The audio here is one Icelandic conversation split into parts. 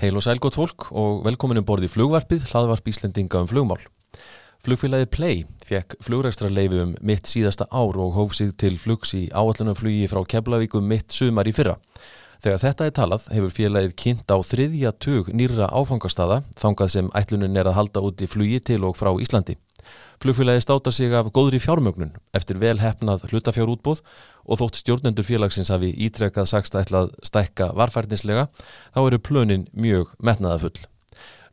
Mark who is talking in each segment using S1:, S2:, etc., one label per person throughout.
S1: Heil og sæl gott fólk og velkominum borði flugvarpið, hlaðvarp Íslendinga um flugmál. Flugfélagið Play fekk flugrækstra leifi um mitt síðasta ár og hóf sig til flugs í áallunum flugi frá Keflavíkum mitt sumar í fyrra. Þegar þetta er talað hefur félagið kynnt á þriðja tug nýra áfangastada þangað sem ætlunin er að halda út í flugi til og frá Íslandi. Flugfélagið státa sig af góðri fjármögnun eftir vel hefnað hlutafjárútbóð og þótt stjórnendur félagsins hafi ítrekkað sagst ætlað stækka varfærdinslega þá eru plönin mjög metnaðafull.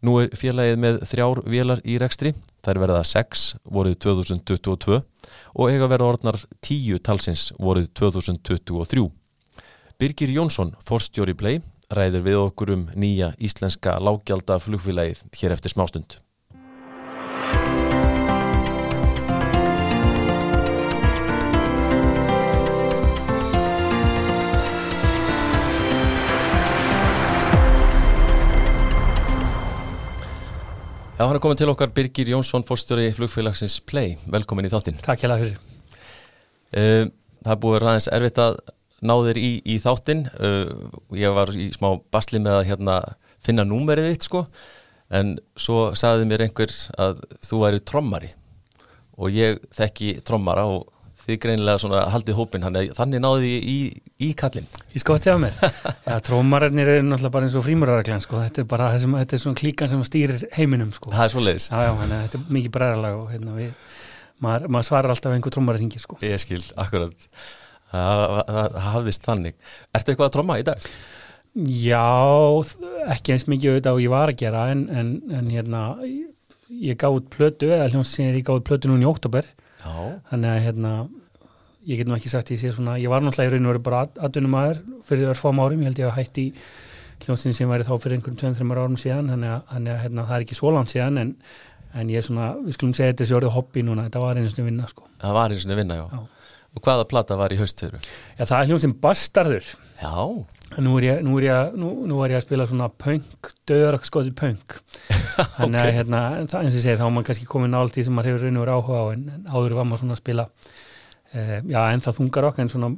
S1: Nú er félagið með þrjár vélar í rekstri, þær verða 6 voruð 2022 og eiga verða orðnar 10 talsins voruð 2023. Birgir Jónsson, forstjóri Play, ræðir við okkur um nýja íslenska lággjálta flugfélagið hér eftir smástund. Já, hann er komin til okkar Birgir Jónsson, fórstjóri flugfélagsins Play. Velkomin í þáttinn.
S2: Takk hjá það fyrir.
S1: Uh, það er búið ræðins erfitt að ná þér í, í þáttinn. Uh, ég var í smá basli með að hérna, finna númerið þitt sko, en svo sagði mér einhver að þú væri trommari og ég þekki trommara og þið greinilega svona haldið hópin, þannig náði ég í, í kallin.
S2: Í skotti af mér. Já, trómararnir eru náttúrulega bara eins og frímuraraglan, sko. Þetta er bara þessum, þetta er svona klíkan sem stýrir heiminum, sko.
S1: Það er svo leiðis.
S2: Þetta er mikið bræðarlag og hérna við, maður, maður svarar alltaf einhver trómarar hingir, sko.
S1: Ég skil, akkurat. Það, hafðist þannig. Ertu eitthvað að tróma í dag?
S2: Já, ekki eins mikið auðvitað og ég var að gera, en, en, en hérna, ég gáð plötu, eða hljómsið ég gáð plötu núna í óttúber
S1: Já.
S2: þannig að hérna ég get nú ekki sagt ég sé svona, ég var náttúrulega í raun og veru bara atvinnum aður fyrir örfám árum ég held ég að hætti hljómsinn sem væri þá fyrir einhverjum 2-3 árum síðan þannig að, þannig að hérna, það er ekki svo langt síðan en, en ég er svona, við skulum segja þetta sé orðið hobby núna, þetta var einu svona vinna sko.
S1: Það var einu svona vinna, já.
S2: Já.
S1: Og hvaða plata var í haustöru?
S2: Já, það er hljómsinn Bastardur
S1: Já.
S2: Nú er ég, nú er ég, nú, nú er ég að spila svona punk, döðrakskotið punk. Þannig að hérna, það, eins og ég segi þá er maður kannski komið nált í sem maður hefur raun og verið áhuga á en, en áður var maður svona að spila eh, já, en það þungar okkur en svona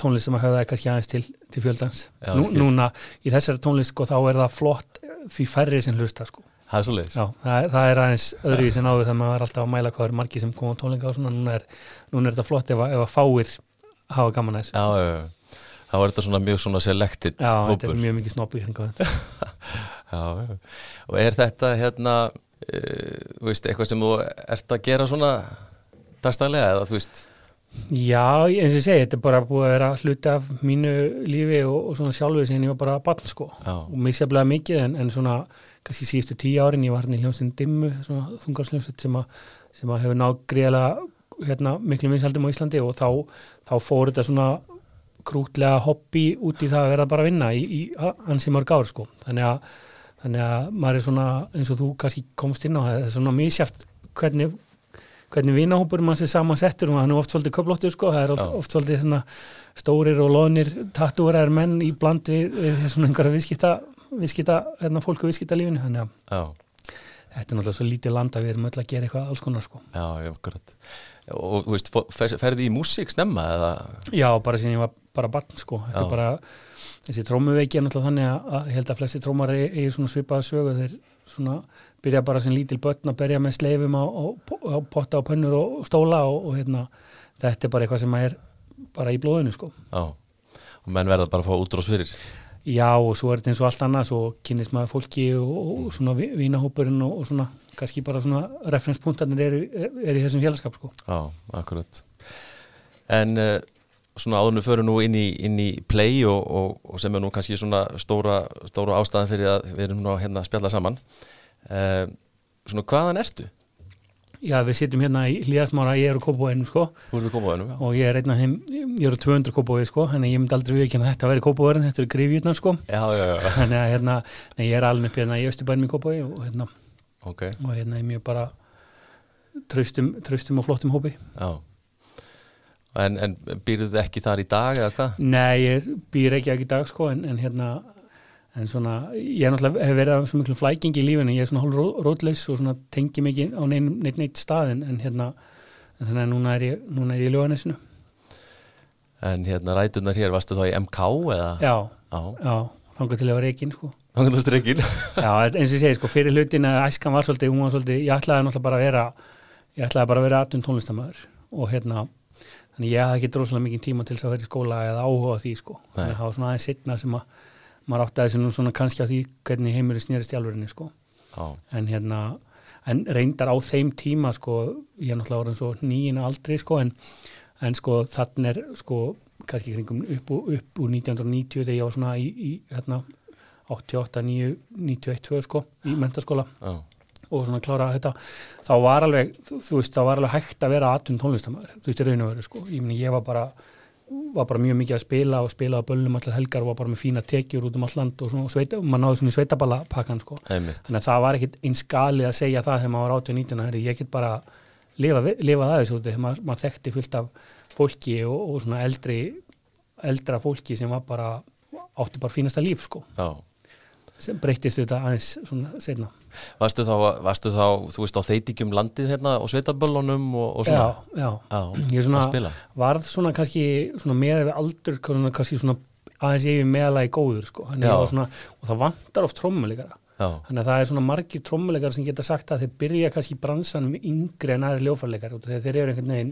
S2: tónlist sem að höfða kannski aðeins til, til fjöldans.
S1: Já,
S2: Nú, núna í þessari tónlist sko þá er það flott því færri sem hlusta sko.
S1: Er leiðis.
S2: já, það, það er aðeins öðruvíð sem áður þegar maður er alltaf að mæla hvað er margi sem koma á tónleika og svona, núna er, núna er þetta flott ef, að- ef að fáir hafa gaman að
S1: Það var þetta svona mjög svona selected
S2: Já, þetta
S1: hópur.
S2: er mjög mikið þetta
S1: já. Og er þetta hérna, uh, veist, eitthvað sem þú ert að gera svona dagstæðlega eða þú veist?
S2: Já, eins og ég segi, þetta er bara búið að vera hluti af mínu lífi og, og svona sjálfur sem ég var bara barn sko
S1: Já.
S2: og misjaflega mikið en, en svona kannski síðustu tíu árin ég var hérna í hljómsinn Dimmu svona þungarsljómsveit sem, að- sem að hefur náð greiðlega hérna, miklu vinsaldum á Íslandi og þá, þá fór þetta svona krútlega hobby út í það að vera bara að vinna í, í ansi mörg ár sko þannig að, þannig að maður er svona eins og þú kannski komst inn á það það er svona misjaft hvernig hvernig vinahópur mann sé samansettur og hann er oft svolítið köflóttur sko, það er oft, oft svolítið svona stórir og loðnir tattúrar menn í bland við, við svona einhverja viðskipta, viðskipta hérna, fólku viðskipta lífinu, þannig að
S1: Já,
S2: þetta er náttúrulega svo lítið landa við erum öll að gera eitthvað alls konar sko.
S1: já, já, akkurat. Og þú veist, ferði í músík snemma eða?
S2: Já, bara síðan ég var bara barn sko, þetta er bara þessi trómuveiki er náttúrulega þannig að, að held að flesti trómar eigi svona svipaða sögu þeir svona byrja bara sem lítil börn að berja með sleifum á, á, á potta og pönnur og stóla og, og hérna, þetta er bara eitthvað sem er bara í blóðinu sko.
S1: Já. Og menn verða bara að fá útrás fyrir.
S2: Já og svo er þetta eins og allt annað svo kynnist maður fólki og, og svona vi- vinahópurinn og, og svona kannski bara svona referenspunktarnir eru er, er í þessum félagskap sko.
S1: Já, akkurat. En uh, svona áðurnu förum nú inn í, inn í play og, og, og sem er nú kannski svona stóra, stóra ástæðan fyrir að við erum nú hérna að spjalla saman. Uh, svona hvaðan ertu?
S2: Já við sittum hérna í hlýðasmára, ég er á kópóinum sko
S1: já.
S2: og ég er einn af þeim, ég er á 200 kópói sko að ég myndi aldrei viðkynna þetta að vera kópóverðin, þetta eru grifjutnar sko
S1: Já, já, já,
S2: að hérna, nei, ég er alveg upp hérna í Östubænum í kópói og hérna,
S1: ok,
S2: og hérna er mjög bara traustum, traustum og flottum hópi
S1: já. En, en býrðu þið ekki þar í dag eða hvað?
S2: Nei, ég býr ekki ekki í dag sko en, en hérna en svona, ég er náttúrulega hef verið af svo miklu flækingi í lífinu, ég er svona hálf ró- rótlaus og svona tengi mikið á neinn neitt, neitt stað en, en hérna, en þannig að núna er ég núna er ég í löganesinu
S1: En hérna rætunar hér, varstu þá í MK eða?
S2: Já,
S1: Já,
S2: já, þangar til að vera reygin sko.
S1: Þannig að streikin
S2: Já, eins og ég segi, sko, fyrir hlutin að æskan var svolítið, hún var svolítið, ég ætlaði náttúrulega bara að vera, ég ætlaði bara að vera atun tónlistamæður og hérna, þannig ég hafði ekki droslega mikið tíma til þess að vera í skóla eða áhuga því, sko. Þannig að það var svona aðeins setna sem að maður átti aðeins nú svona kannski á því hvernig heimurinn snýrist í alvörinni, sko.
S1: Já,
S2: En hérna, en reyndar á þeim tíma, sko, ég er náttúrulega orðin svo nýjina aldrei, sko, en, en sko, þannig er, sko, kannski kringum upp, upp úr 1990 þegar ég var svona í, í hérna, 88, 9, 91, 2 sko, í mentaskóla
S1: já,
S2: og svona klára þetta, þá var alveg þú, veist, þá var alveg hægt að vera atun tónlistamæður, þú veist, í raun og veru sko. Ég meni, ég var bara, var bara mjög mikið að spila og spila á böllum allar helgar og var bara með fína tekjur út um all land og svona, og sveita, og maður náði svona í sveitaballa pakkan sko,
S1: einmitt.
S2: Þannig að það var ekkit eins galið að segja það þegar maður var 18-19 herri, ég get bara lifa, vi- lifa þessu út þegar maður, maður þekkti fullt af fólki og, og svona eldri eldra fólki sem var bara átti bara fínasta líf sko.
S1: Já,
S2: sem breytist þetta aðeins svona setna
S1: varstu þá, varstu þá, þú veist, á þeitingjum landið hérna og sveitaböllunum og, og svona?
S2: Já, já,
S1: Já,
S2: ég svona varð svona kannski svona með við aldur svona, kannski svona aðeins yfir meðalagi góður sko. Svona, og það vantar oft trommuleikara.
S1: Já,
S2: þannig að það er svona margir trommuleikar sem geta sagt að þeir byrja kannski bransanum yngri en aðri ljófarleikari að þeir eru einhvern veginn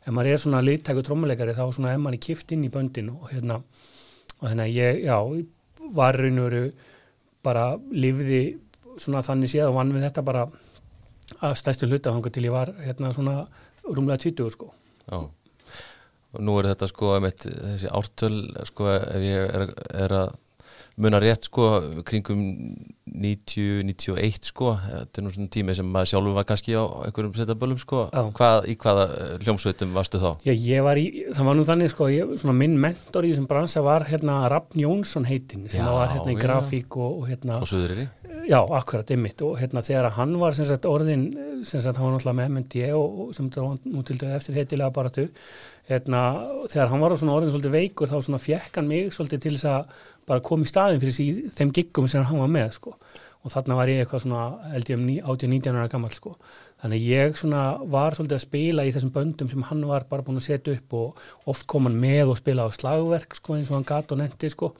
S2: ef maður er svona liðtæku trommuleikari þá svona er manni kift inn í böndin og hérna og þannig að ég, já, var raun og veru bara lifði svona þannig séð og vann við þetta bara að stæstu hluta þangar til ég var hérna svona rúmlega 20 sko.
S1: Já. Og nú er þetta sko einmitt, þessi ártöl sko ef ég er, er að muna rétt sko kringum 90, 91 sko þetta er nú svona tími sem maður sjálfur var kannski á einhverjum setjaböllum sko. Hvað, í hvaða eh, hljómsveitum varstu þá?
S2: Já, ég var í, það var nú þannig sko, ég, minn mentor í þessum bransa var hérna Rafn Jónsson heitinn sem
S1: Já,
S2: var hérna í
S1: já.
S2: grafík og, og hérna,
S1: Á Suðuriri?
S2: já, akkurat, ymmit og hérna þegar hann var sem sagt orðin, sem sagt hann var náttúrulega með MND og, og sem þetta var nú til dæg eftir heitilega bara tu, hérna, þegar hann var svona orðin svolítið veikur þá svona fjekk hann mig svolítið til þess að bara koma í staðin fyrir sí, þeim giggum sem hann var með sko. Og þarna var ég eitthvað svona held ég um 18-19 ára gammal sko. Þannig ég svona var svolítið að spila í þessum böndum sem hann var bara búin að setja upp og oft kom hann með og spila á slagverk sko eins og hann gat og netti sko.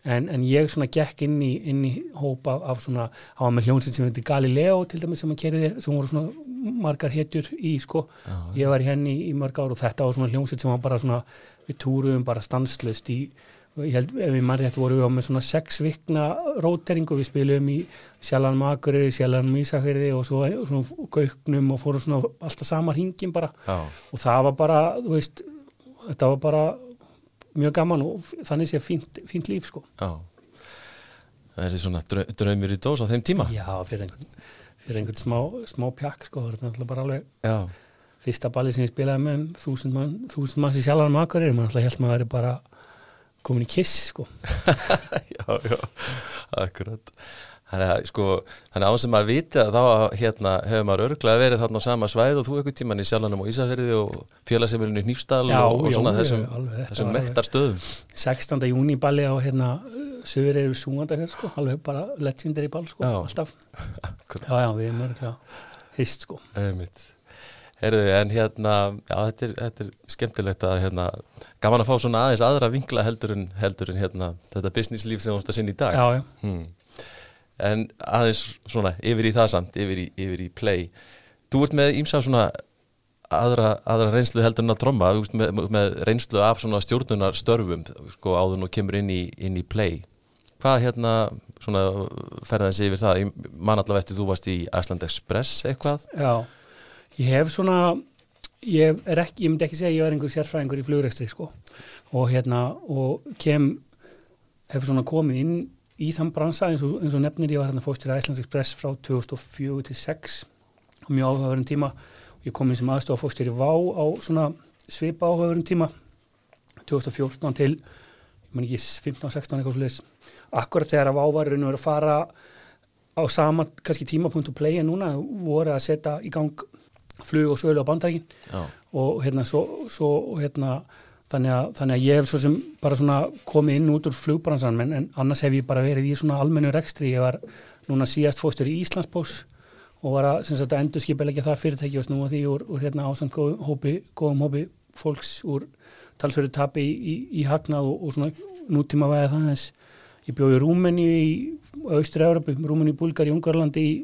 S2: En, en ég svona gekk inn í, inn í hóp af, svona, hann var með hljónsinn sem heitir Galileo til dæmis sem hann kerði sem voru svona margar hetjur í sko. Ég var í henni í, í mörg ár og þetta var svona hljónsinn sem var bara svona við túruðum bara stanslust í ég held, ef við mann rétt voru við á með svona sex vikna róteringu, við spilum í Sjallanum Akureyri, Sjallanum Ísafyrði og svo svona gauknum og fórum svona alltaf samar hingin bara.
S1: Já,
S2: og það var bara, þú veist þetta var bara mjög gaman og þannig sé fínt, fínt líf sko.
S1: Já. Það er svona drau- draumur í dós á þeim tíma.
S2: Já, fyrir einhvern, fyrir einhvern smá, smá pjakk sko, það er bara alveg
S1: Já,
S2: fyrsta balli sem ég spilaði með um þúsund mann, þúsund manns í Sjallanum Akureyri, mann alltaf held maður væri bara komin í kiss sko
S1: já, já, akkurat Þannig að sko, þannig að á sem maður viti að þá hérna hefur maður örglega verið þarna á sama svæð og þú eitthvað tíman í Sjalanum og Ísafjörði og félagsefilinu í Hnífsdal
S2: Já,
S1: og, og svona
S2: já,
S1: þessum,
S2: alveg,
S1: þessum mektar stöðum
S2: 16. júni balli á hérna sögur eru súandafjörð sko, alveg bara legendary ball sko,
S1: Já.
S2: alltaf já, já, við erum örgulega hist sko
S1: Einmitt. Heyrðu, en hérna, já, þetta er, þetta er skemmtilegt að hérna, gaman að fá svona aðeins aðra vinkla heldur en, heldur en hérna, þetta business líf sem þú ást að sinna í dag.
S2: já, já,
S1: Hmm. En aðeins svona yfir í það samt, yfir í, yfir í play. Þú ert með ímsa svona aðra, aðra reynslu heldur en að tromma, þú ert með, með reynslu af svona stjórnunar störfum, sko, áður nú kemur inn í, inn í play. Hvað hérna, svona, ferðaðins yfir það? Ég man allavega eftir þú varst í Iceland Express eitthvað.
S2: já ég hef svona ég er ekki, ég myndi ekki segja að ég er einhver sérfræðingur í flugrekstri sko. Og hérna, og kem hef svona komið inn í þann bransa eins og, eins og nefnir ég var hérna fóstir að Íslands Express frá 2004 til 6 og mjög áhugaverðin tíma. Og ég kom inn sem aðstofa fóstir í Vá á svona svipa áhugaverðin tíma 2014 til ég man ekki 15-16 eitthvað leis akkurat þegar að Vá var raun og verið að fara á sama kannski tímapunkt og playa núna voru að setja í gang flug og sölu á bandrækin og hérna svo, svo hérna þannig að, þannig að ég hef svo sem bara svona komið inn út úr flugbransan en, annars hef ég bara verið í svona almennu rekstri. Ég var núna síðast fóstur í Íslandsbós og var að, að endur skipilegja það fyrirtæki og snúa því úr, úr hérna ásamt góðum hópi, góðum hópi fólks úr talsverðu tapi í, í, í hagnað og, og svona nútíma væði það eins ég bjóði Rúmeni í Austur-Európu, Rúmeni, Búlgari, Ungarlandi í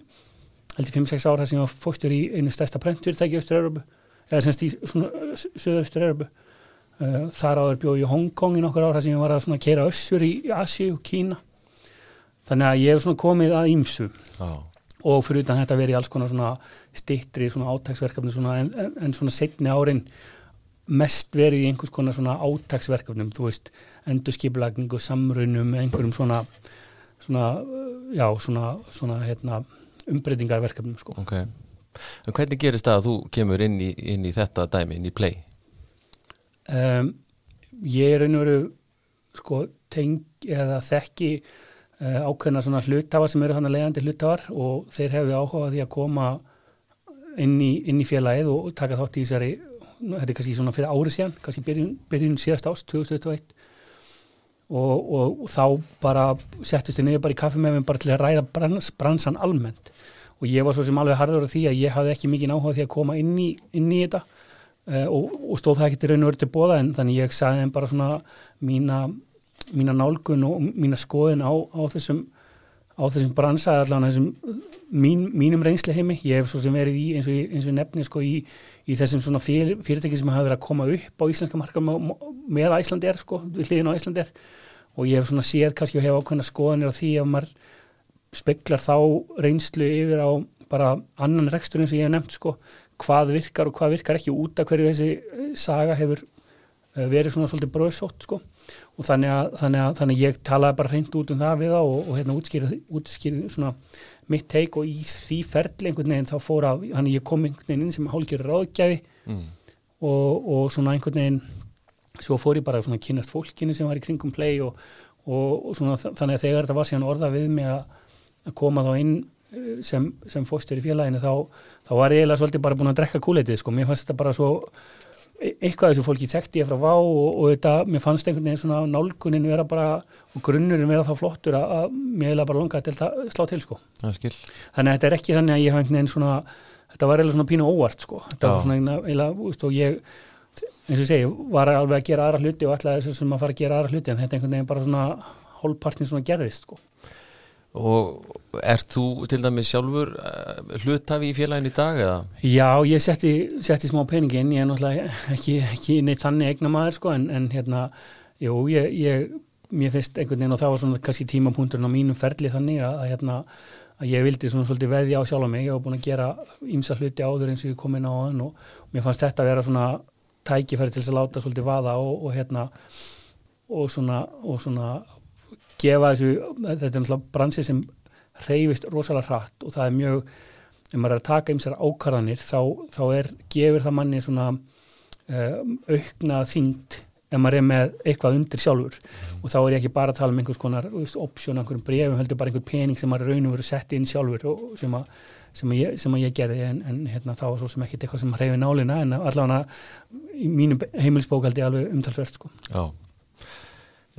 S2: held ég 5-6 ára sem ég var fóstur í einu stærsta prentfyrirtæki í Austur-Európu eða semst í svona Suður-Austur-Európu uh, þar áður bjóði ég Hongkong í nokkur ára sem ég var að keira össur í Asi og Kína. Þannig að ég hef komið að ímsu
S1: Já,
S2: og fyrir utan þetta verið alls konar svona stittri svona átaksverkefni svona, en, en, svona setni árin mest verið í einhvers konar svona átaksverkefnum, þú veist endurskipulagningu, samrunum einhverjum svona, svona já, svona, svona hérna, umbreytingarverkefnum sko.
S1: ok En hvernig gerist það að þú kemur inn í, inn í þetta dæmi, inn í play?
S2: um, ég er einu veru sko teng eða þekki uh, ákveðna svona hlutafar sem eru hann að leiðandi hlutafar og þeir hefðu áhuga á því að koma inn í, inn í félagið og taka þátt í þessari þetta er kannski svona fyrir árið síðan kannski byrjun, byrjun síðast ást 2021 og, og, og þá bara settust þið niður bara í kaffi með mér bara til að ræða brans, bransan almennt. Og ég var svo sem alveg harður á því að ég hafði ekki mikið áhuga á því að koma inn í, inn í þetta uh, og, og stóð það ekki til raun og verið til bóða en þannig ég sagði þeim bara svona mína, mína nálgun og mína skoðin á, á þessum á þessum bransa allan þessum mín, mínum reynsli heimi ég hef svo sem verið í eins og, eins og nefni sko í, í þessum svona fyr, fyrirtæki sem hafa verið að koma upp á íslenska marka með, Æslandir sko, hliðin á Æslandir og ég hef svona séð kannski og hef ákveðna skoðanir á því að maður speklar þá reynslu yfir á bara annan rekstur eins og ég hef nefnt sko, hvað virkar og hvað virkar ekki út af hverju þessi eh, saga hefur eh, verið svona svolítið bröðsótt sko og þannig að, þannig að, þannig að ég talaði bara hreint út um það við það og, og hérna útskýrði, útskýrði svona mitt teik og í því ferli einhvern veginn þá fór að, hann ég kom einhvern veginn inn sem hálfgjörður ráðgjafi
S1: Mm.
S2: og, og svona einhvern veginn svo fór ég bara svona að kynast fólkinu sem var í kringum play og, og, svona þannig að þegar þetta var síðan orða við mig að, koma þá inn eh, sem, sem fóstur í félaginu þá, þá var ég eiginlega svolítið bara búin að drekka kúleitið sko, mér fannst þetta bara svo eitthvað af þessu fólki þekkti ég frá vá og, og þetta, mér fannst einhvern veginn svona nálgunin vera bara, og grunnurinn vera þá flottur að, að mér eiginlega bara til að slá til sko. Þannig að þetta er ekki þannig að ég hafa einhvern veginn svona þetta var eiginlega svona pínu óvart sko. Þetta
S1: Já.
S2: var svona eiginlega, og ég eins og segi, var alveg að gera aðra hluti og ætlaði þess að fara að gera aðra hluti en þetta einhvern veginn bara svona hálfpartin svona gerðist sko
S1: Og ert þú til dæmis sjálfur uh, hlutafi í félagin í dag eða?
S2: Já, ég setti, setti smá peningi inn, ég er náttúrulega ekki, ekki neitt þannig eigna maður sko en, en hérna, jú, ég, ég mér finnst einhvern veginn og það var svona kannski tímapunkturinn á mínum ferli þannig að, að hérna að ég vildi svona svolítið veðja á sjálf mig, ég var búin að gera ýmsa hluti áður eins og ég kom inn á hann og, og mér fannst þetta að vera svona tækifæri til þess að láta svolítið vaða og, og hérna og svona, og svona gefa þessu, þetta er náttúrulega bransi sem reyfist rosalega hratt og það er mjög, ef maður er að taka ymsar ákarðanir þá, þá er, gefur það manni svona um, aukna þyngd ef maður er með eitthvað undir sjálfur. Og þá er ég ekki bara að tala um einhvers konar option, einhverjum brefum, heldur bara einhver pening sem maður raun og verið sett inn sjálfur sem að, sem að, ég, sem að ég gerði. En, en hérna, þá var svo sem ekkit eitthvað sem reyfi nálina en allavega í mínum heimilsbók held ég alveg umtalsverst sko.
S1: Já.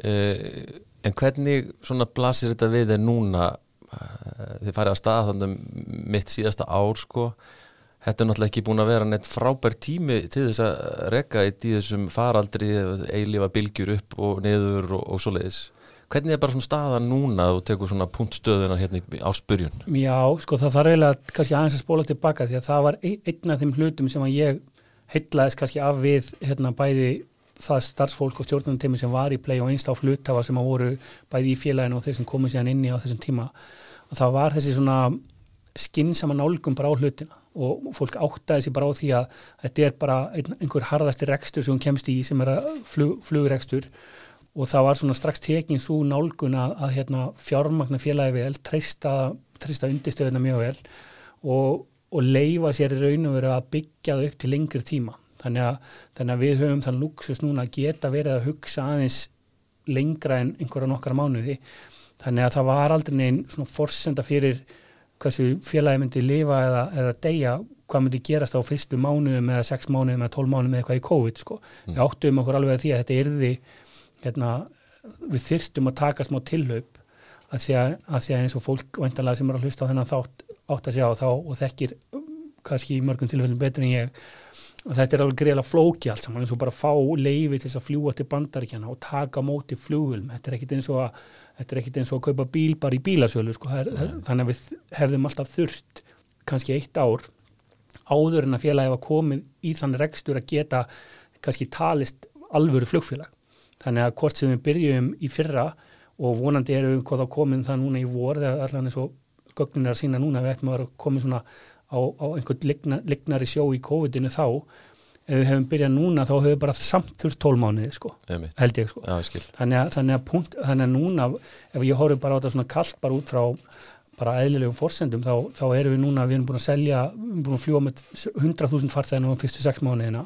S1: Uh, En hvernig svona blasir þetta við þér núna uh, þið farið að stað þannig um mitt síðasta ár sko Þetta er náttúrulega ekki búin að vera neitt frábær tími til þess að rekka eitt í þessum faraldri, eilifa bylgjur upp og niður og, og svoleiðis. Hvernig er bara svona staðan núna að þú tekur svona punktstöðuna hérna á spyrjun?
S2: Já, sko það þarf eiginlega kannski aðeins að spóla tilbaka því að það var ein- einn af þeim hlutum sem að ég heitlaðist kannski af við hérna bæði það starfsfólk og stjórnum sem var í play og einstá hlutafa sem að voru bæði í félaginu og þeir sem komið síðan inni á þessum tíma og það var þessi svona skinnsama nálgum bara á hlutina og fólk áttaði sér bara á því að þetta er bara ein, einhver harðasti rekstur sem hún kemst í sem er flug, flugrekstur og það var svona strax tekin svo nálgun að, að hérna, fjármagna félagi vel, treysta, treysta undirstöðuna mjög vel og, og leifa sér í raun og veru að byggja það upp til lengri tíma. Þannig að, þannig að við höfum þann luxus núna að geta verið að hugsa aðeins lengra en einhverja nokkara mánuði. Þannig að það var aldrei neinn svona forsenda fyrir hversu félagi myndi lifa eða, eða deyja hvað myndi gerast á fyrstu mánuðum eða sex mánuðum eða tólf mánuðum eða eitthvað í COVID sko. Við áttum okkur alveg að því að þetta yrði hérna, við þyrstum að taka smá tilhaup að því að, að eins og fólk væntanlega sem er að hlusta á þennan þátt átt að sjá þá og þekkir kannski í mörgum tilfellum betur en ég og þetta er alveg greiðlega flóki allt saman eins og bara fá leifi til þess að fljúa til bandaríkjana og taka móti flugulm þetta er ekkit eins og að, er eins og að kaupa bíl bara í bílasölu sko. er, þannig að við hefðum alltaf þurft kannski eitt ár áður en að félagi var komið í þann rekstur að geta kannski talist alvöru flugfélag. Þannig að hvort sem við byrjum í fyrra og vonandi erum við hvað þá komin það núna í vor þegar allan eins og gögnin er að sína núna við ættum að vera komið svona á, á einhvern ligna, lignari sjó í COVID-inu þá ef við hefum byrjað núna þá hefur við bara samt þurft tólmániði sko,
S1: Einmitt.
S2: held ég sko.
S1: Já, ég
S2: þannig að, þannig, að punkt, þannig að núna ef ég horfið bara á þetta svona kallt bara út frá bara eðlilegum forsendum þá, þá erum við núna, við erum búin að selja við erum búin að fljúa með 100.000 farþeginu á fyrstu sex mánuðina.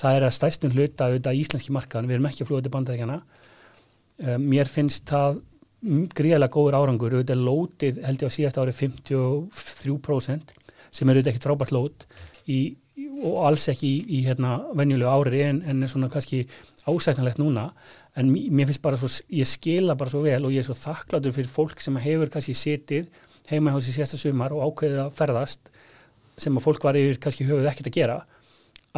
S2: Það er að stæstum hluta auðvitað íslenski markaðan við erum ekki að fljúa til bandaríkjana um, mér finnst það gríðilega góður árangur, auðvitað lótið held ég á síðast ári 53% sem er auðvitað ekkert frábært lót í, og alls ekki í, í hérna venjulegu ári en, en svona kannski ásættanlegt núna. En mér finnst bara svo, ég skila bara svo vel og ég er svo þakkláttur fyrir fólk sem hefur kannski setið heima hjá sér sérsta sumar og ákveðið að ferðast sem að fólk var yfir kannski höfuð ekkert að gera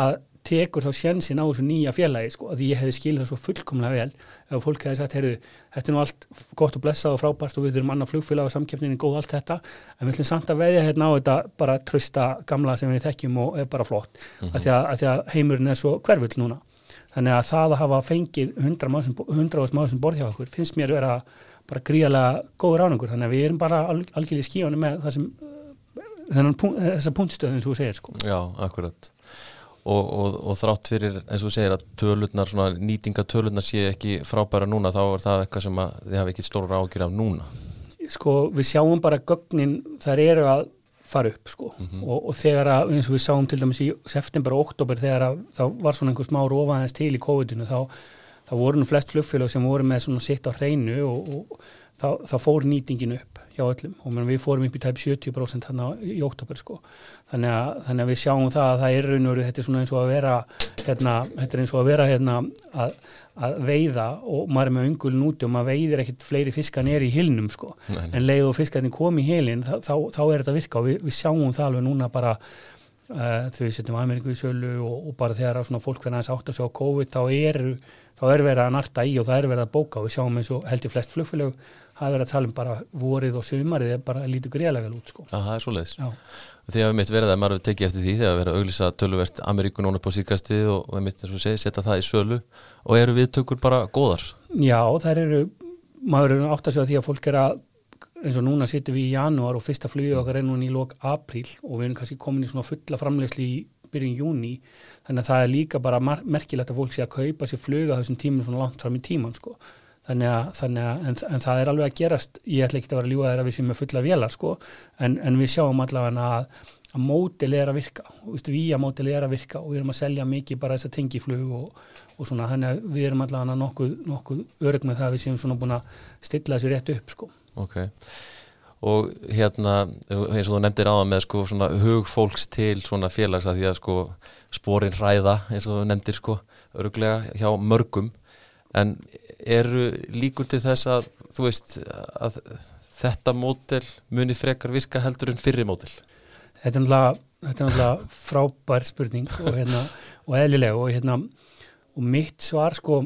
S2: að tekur þá sjensin á þessu nýja félagi sko, að ég hefði skilið það svo fullkomlega vel ef fólk hefði sagt, heyrðu, þetta er nú allt gott og blessað og frábært og við þurfum annað flugfélag og samkeppninni góð allt þetta en við ætlum samt að veðja hérna á þetta bara trösta gamla sem við þekkjum og er bara flott mm -hmm. að, því að, að því að heimurinn er svo hverfull núna þannig að það að hafa fengið 100 máli sem borð hjá okkur finnst mér vera bara gríðalega góður ánangur þannig að við erum bara algjörlega skíðan með það sem þennan, þessa punktstöðin sem þú segir sko.
S1: Já, akkurat og, og, og þrátt fyrir eins og segir að tölurnar, svona nýtingatölurnar sé ekki frábæra núna þá er það eitthvað sem þið hafi ekki stóra ágjur af núna.
S2: Sko við sjáum bara gögnin þar eru að fara upp sko. Mm -hmm. og, og þegar að eins og við sáum til dæmis í september og oktober þegar að þá var svona einhver smá rofaðins til í COVID-inu þá, þá voru nú flest flugfélag sem voru með svona sitt á hreinu og, og þá, þá fór nýtingin upp hjá öllum. Og við fórum upp í tæp 70% þarna í oktober sko þannig að, þannig að við sjáum það að það er raun og þetta er svona eins og að vera hérna, þetta er eins og að vera hérna að, að veiða og maður er með öngulin úti og maður veiðir ekkert fleiri fiskar neri í hilnum sko en leið og fiskarnir komi í hilin þá, þá, þá er þetta virka og við, við sjáum það alveg núna bara uh, þegar við setjum Ameríku í sölu og, og bara þegar svona fólk verður aðeins átt að sjá COVID þá er, þá er verið að narta í og það er verið að bóka og við sjáum eins og heldur flest flugfélög hafa verið að tala um bara vorið og sömarið er bara lítið greiðlega vel út sko.
S1: Já, það er svo leiðis. Því að við mitt verið að maður tekið eftir því þegar við verðum að auglýsa töluvert Ameríku núna på síkasti og við mitt eins og segi setja það í sölu. Og eru viðtökur bara góðar?
S2: Já, það eru, maður eru átt að segja því að fólk er að eins og núna sittum við í janúar og fyrsta flugið okkar er núna í lok apríl og við erum kannski komin í svona fulla framlegsli í byrjun júni þannig að það er líka bara merkilegt að fólk sé að kaupa sér fluga þessum tímum svona langt fram í tíman sko þannig að, þannig að en, en það er alveg að gerast. Ég ætla ekki að vera að ljúa þeirra við sem er fulla vélar sko, en, en við sjáum allavega að, að mótil er að virka. Við að mótil er að virka og við erum að selja mikið bara þess að tengiflug og, og svona, þannig að við erum allavega nokkuð, nokkuð örg með það að við séum svona búin að stilla þessu rétt upp sko.
S1: Ok, og hérna eins og þú nefndir á það með sko svona hugfólks til svona félags að því að sko spórin hræða eins og þú nefndir sko örglega hjá mörgum en eru líkur til þess að þú veist að þetta mótel muni frekar virka heldur en fyrri mótel?
S2: Þetta er náttúrulega frábær spurning og, hérna, og eðlilega og, hérna, og mitt svar sko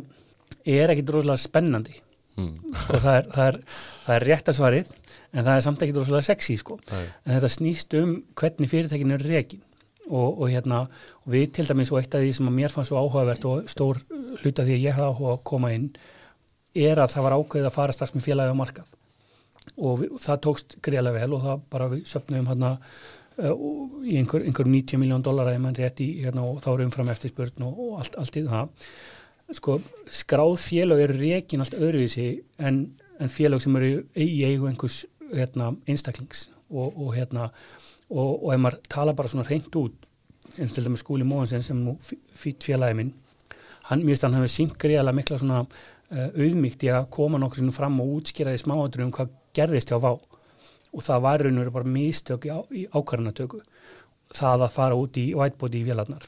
S2: er ekkit rosalega spennandi mm. og það er, það, er, það er rétt að svarið en það er samt ekkit rosalega sexy sko Æ. en þetta snýst um hvernig fyrirtækinu er reygin og, og hérna og við til dæmis og eitt af því sem að mér fannst svo áhugavert og stór hluta því að ég hafa áhuga að koma inn er að það var ákveðið að fara strax með félagi á markað. Og við, það tókst greiðlega vel og það bara við söpnum hérna uh, í einhver, einhver 90 miljón dólar að mann rétt í hérna og þá erum fram eftir spurn og, og allt, allt í það. Sko skráð félag eru reygin allt öðruvísi en, en félag sem eru í eigu einhvers hérna, einstaklings og, og hérna og, og ef maður tala bara svona reynd út eins til dæmis skúli Móhansen sem nú fýtt félagi minn hann, finnst hann hefur sínt greiðlega mikla svona uh, auðmygt í að koma nokkur svona fram og útskýra í smáandunum hvað gerðist hjá vá og það var raun og verið bara mistök í, á, í ákvarðanatöku það að fara út í whitebody í vélarnar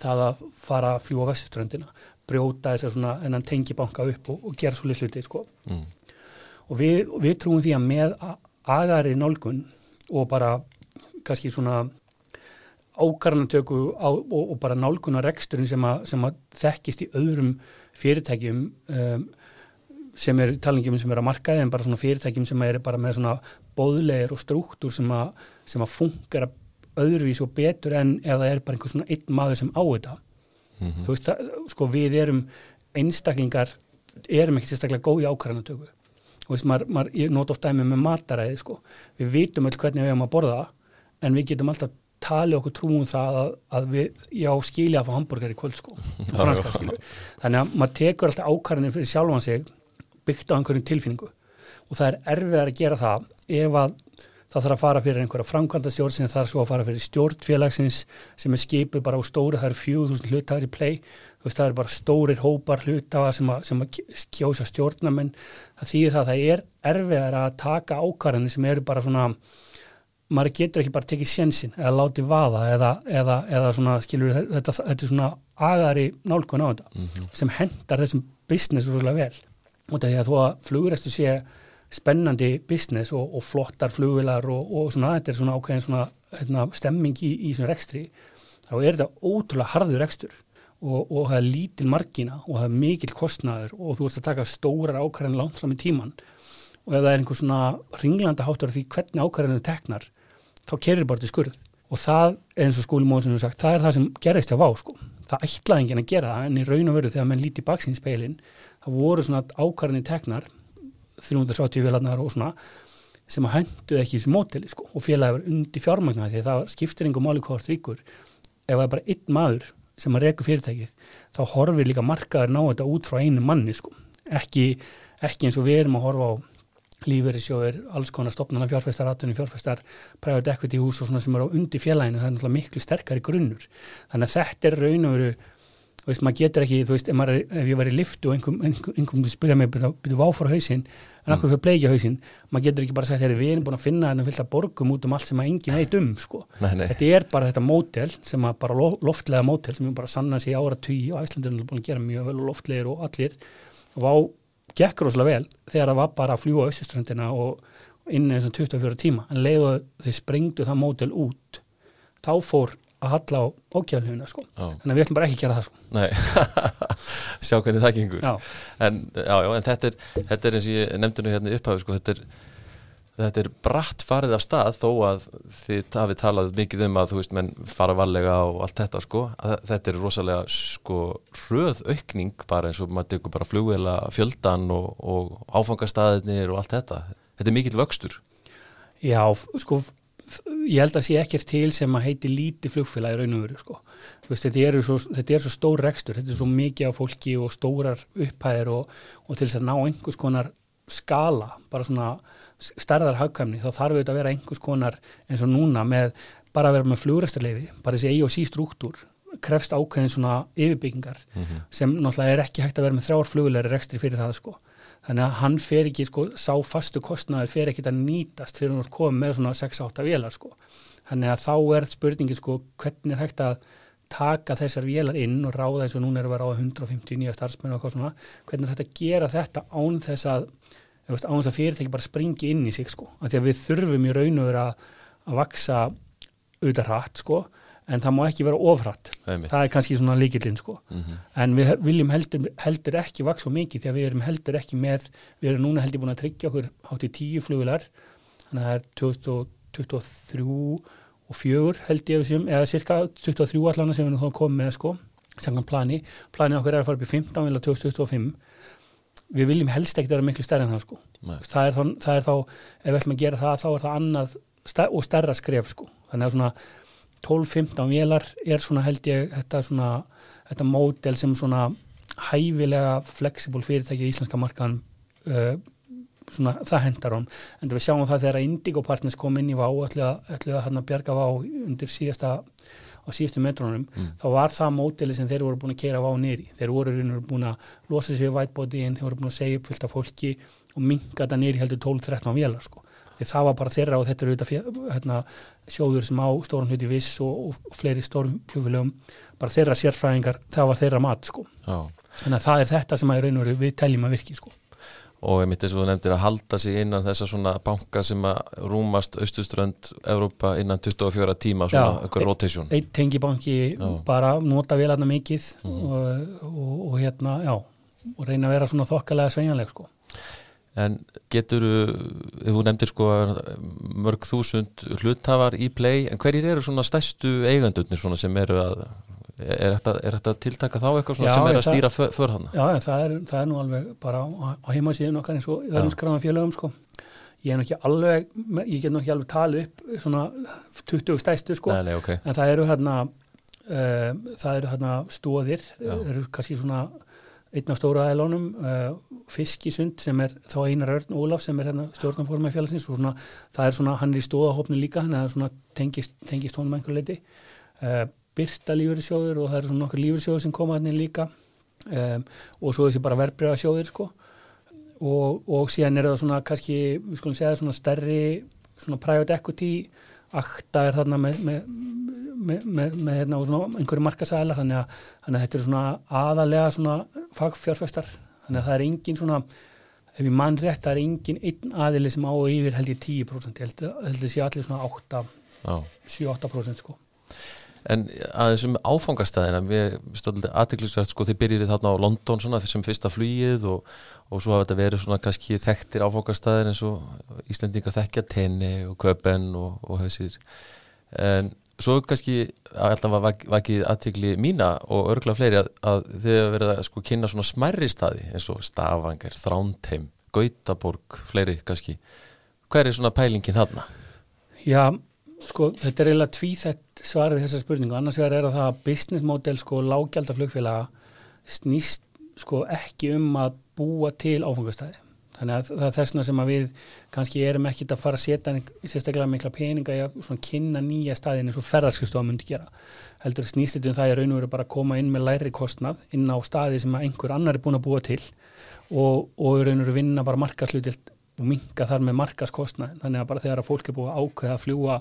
S2: það að fara að fljúa vestuströndina brjóta þess að svona enn tengi banka upp og, og gera svolítið hluti sko. mm. og við, við trúum því að með agari nálgun og bara kannski svona ákarnatöku og, og bara nálgunar reksturinn sem, a, sem að þekkist í öðrum fyrirtækjum um, sem er talingjum sem er að markaði en bara svona fyrirtækjum sem er bara með svona bóðlegir og struktúr sem að, sem að funkar öðruvís og betur en það er bara einhver svona einn maður sem á þetta. Mm -hmm. þú veist það, sko við erum einstaklingar, erum ekki sérstaklega góð í ákvarðanatöku. Og veist maður, maður ég nót ofta með með mataræði sko. Við vitum öll hvernig við erum að borða en við getum alltaf talið okkur trúum það að, að við, já skilja að fá hambúrgar í kvöld sko, franska skilja þannig að maður tekur alltaf ákvarðanir fyrir sjálfan sig byggt á einhverjum tilfinningu. Og það er erfið að gera það ef að það þarf að fara fyrir einhverja framkvæmda stjórn sem þarf svo að fara fyrir stjórnfélagsins sem er skipuð bara á stóru, það eru fjögur þúsund hlutaðar í play, veist, það eru bara stórir hópar hlutaða sem, sem að kjósa stjórnamenn, það þýðir það að það er erfiðar að taka ákvarðanir sem eru bara svona maður getur ekki bara tekið sjensin eða látið vaða eða, eða, eða svona skilur þetta, þetta er svona agari nálgun á þetta mm -hmm. sem hendar þessum business svolítið vel og það er að þú að flugurestu sé spennandi business og, og flottar flugvilar og, og svona, þetta er svona ákveðin svona hérna, stemming í, í svona rekstri þá er þetta ótrúlega harður rekstur og, og það er lítil margina og það er mikil kostnaður og þú ert að taka stórar ákvæðan langt fram í tíman og ef það er einhver svona ringlanda háttur af því hvernig ákvæðinu teknar þá kerir bara til skurð. Og það, eins og skúlimóðin sem við sagt, það er það sem gerist hjá vá sko. það ætlaði enginn að gera það en í raun og veru þegar mann líti baksinspeilin það voru svona ákvæðinu teknar 330 vélarnar og svona sem að höndu ekki þessu mótili sko. Og félagi var undir fjármagna því það skiptir einhver máli hvort ríkur. Ef það er bara einn maður sem að reyka fyrirtækið þá horfir líka markaður ná þetta út frá einu manni sko. Ekki, ekki eins og við erum að horfa á lífeyrisjóður, alls konar stopnarna fjárfæstar, aðtunni fjárfæstar, private equity hús og svona sem eru á undir félaginu, það er náttúrulega miklu sterkari grunnur. Þannig að þetta er raun og veru þú veist, maður getur ekki, þú veist, ef, maður, ef ég var í liftu og einhverjum einhver, einhver spyrja mig, byrju váfóra hausinn, en okkur fyrir pleikja hausinn, maður getur ekki bara sagt, þegar við erum búin að finna þetta fylgta borgum út um allt sem að enginn veit um, sko. Nei, nei. Þetta er bara þetta mótel, sem að bara loftlega mótel, sem við bara sanna sér ára tugi og Æslandur er búin að gera mjög vel og loftlegir og allir, og vá, gekk rosalega vel, þegar það var bara að fljúa austuströndina og inn í þessum 24 tíma, en leiðu þau sprengdu það mótel út, þá fór að halla á ókjálfuna sko. þannig að við ætlum bara ekki að gera það sko.
S1: Nei, sjá hvernig það gengur. En, já, já, en þetta er, þetta er eins og ég nefndi nú hérna upphafi sko, þetta, er, þetta er bratt farið af stað þó að þið hafi talað mikið um að þú veist menn fara varlega og allt þetta sko, þetta er rosalega sko hröð aukning bara eins og maður tekur bara flugvela fjöldan og, og áfangastæðinir og allt þetta, þetta er mikill vöxtur.
S2: Já, sko ég held að sé ekkert til sem að heiti líti flugfélag í raun og veru sko. veist, þetta, er svo, þetta er svo stór rekstur, þetta er svo mikið af fólki og stórar upphæðir og, og til þess að ná einhvers konar skala, bara svona stærðar hagkvæmni, þá þarf þetta að vera einhvers konar eins og núna með bara að vera með flugræstarleifi, bara þessi eigi og sí struktúr krefst ákveðin svona yfirbyggingar mm -hmm. sem náttúrulega er ekki hægt að vera með þrjár flugleiri rekstri fyrir það sko þannig að hann fer ekki, sko, sá fastu kostnaður fer ekki að nýtast fyrir að koma með svona 6-8 vélar, sko þannig að þá er spurningin, sko, hvernig er hægt að taka þessar vélar inn og ráða eins og núna er að vera á 150 nýja starfsmenn og eitthvað svona, hvernig er hægt að gera þetta án þess að, veist, án þess að fyrirtæki bara springi inn í sig, sko, að því að við þurfum í raun og vera að vaksa auðvitað hratt, sko en það má ekki vera ofrætt það er kannski svona líkillinn sko. Mm -hmm. en við viljum heldur, heldur ekki vaks svo mikið því að við erum heldur ekki með við erum núna heldur búin að tryggja okkur hátt í tíu flugular þannig að það er 2023 og fjögur held ég sem, eða cirka 23 allan sem við nú þá komum með sko sangan plani, planið okkur er að fara upp í 15 eða 2025 við viljum helst ekki vera miklu stærri en það sko. Það er, þá, það er þá, ef við ætlum að gera það þá er það annað og stærra skref sko. Þannig að svona 12-15 vélar er svona held ég þetta svona, þetta módel sem svona hæfilega fleksibúl fyrirtæki í Íslandska markaðan uh, svona það hendar hún en við sjáum það þegar Indigo Partners kom inn í VÁ ætlu að hérna bjarga VÁ undir síðasta á síðustu metrónum, mm. þá var það módeli sem þeir voru búin að kera VÁ nýri þeir voru búin að losa sér whitebody en þeir voru búin að segja upp fylgta fólki og minga þetta nýri heldur 12-13 vélar sko því það var bara þeirra og þetta eru auðvitað hérna, sjóður sem á stórun hluti viss og, og fleiri stórum fljóðfélögum bara þeirra sérfræðingar, það var þeirra mat sko. þannig að það er þetta sem að við teljum að virki sko.
S1: Og einmitt eins og þú nefndir að halda sig innan þessa svona banka sem að rúmast austuströnd Evrópa innan 24 tíma svona eitthvað rotation
S2: Eitt tengibanki
S1: Já.
S2: bara nota vel aðna mikið
S1: Mhm.
S2: og, og, og hérna, já og reyna að vera svona þokkalega sveigjanleg sko.
S1: En getur, þú nefndir sko mörg þúsund hluthafar í play, en hverjir eru svona stærstu eigandurnir svona sem eru að er þetta, tiltaka þá eitthvað svona
S2: Já,
S1: sem er að
S2: það-
S1: stýra för, för hana?
S2: Já, það er, það er nú alveg bara á, á heimasíðun okkar eins og öðrum
S1: Já.
S2: skráðan félögum sko. Ég er nú ekki alveg, ég get nú ekki alveg talið upp svona 20 stæstu sko.
S1: Nei, nei, ok.
S2: en það eru hérna uh, það eru hérna stóðir eru kannski svona einn af stóra aðlánum uh, fiskisund sem er þá Einar Örn Ólaf sem er hérna stjórnarforma í félagsins og svona, það er svona, hann er í stóðahopnu líka þannig það er svona tengist, tengist honum einhver leiti uh, Byrta lífyrirsjóður og það eru svona nokkur lífyrirsjóður sem koma hann líka. Um, og svo þessi bara verbreyða sjóðir sko. Og, og síðan er það svona kannski, við skulum segja svona stærri svona private equity. Akta er þarna með, með, með, með, með hérna, einhverju markasæla þannig að, þannig að þetta er svona aðalega svona fagfjárfestar. Þannig að það er engin svona ef ég mann rétt, það er engin einn aðili sem á og yfir held ég 10% ég held, held ég sé allir svona 8
S1: Já.
S2: 7-8% sko
S1: En aðeins um áfangastæðina, mér stóðlega aðtiklisvert sko, þið byrjið þarna á London svona sem fyrsta flugið og, og svo hafa þetta verið svona kannski þekktir áfangastæðir eins og Íslendingar þekkja tenni og köpen og, og þessir. En svo kannski alltaf var vak- vakið aðtikli mína og örgla fleiri að, að þið hafa verið að sko kynna svona smærri staði eins og Stavanger, Þrándheim, Gautaborg, fleiri kannski. Hver er svona pælingin þarna?
S2: Já, sko, þetta er eiginlega tvíþætt svar við þessa spurningu. Annars vegar er að það að business model, sko, lágjaldar flugfélaga snýst, sko, ekki um að búa til áfangastæði. Þannig að það er þessna sem að við kannski erum ekkit að fara að setja sérstaklega mikla peninga í að svona kynna nýja staðin eins og ferðarskristofa myndi gera. Heldur snýst þetta um það að raun og veru bara að koma inn með læri kostnað inn á staði sem einhver annar er búin að búa til og, og raun og veru vinna bara markaslutilt og minka þar með markaskostnað þannig að bara þegar að fólk er búið að ákveða að fljúa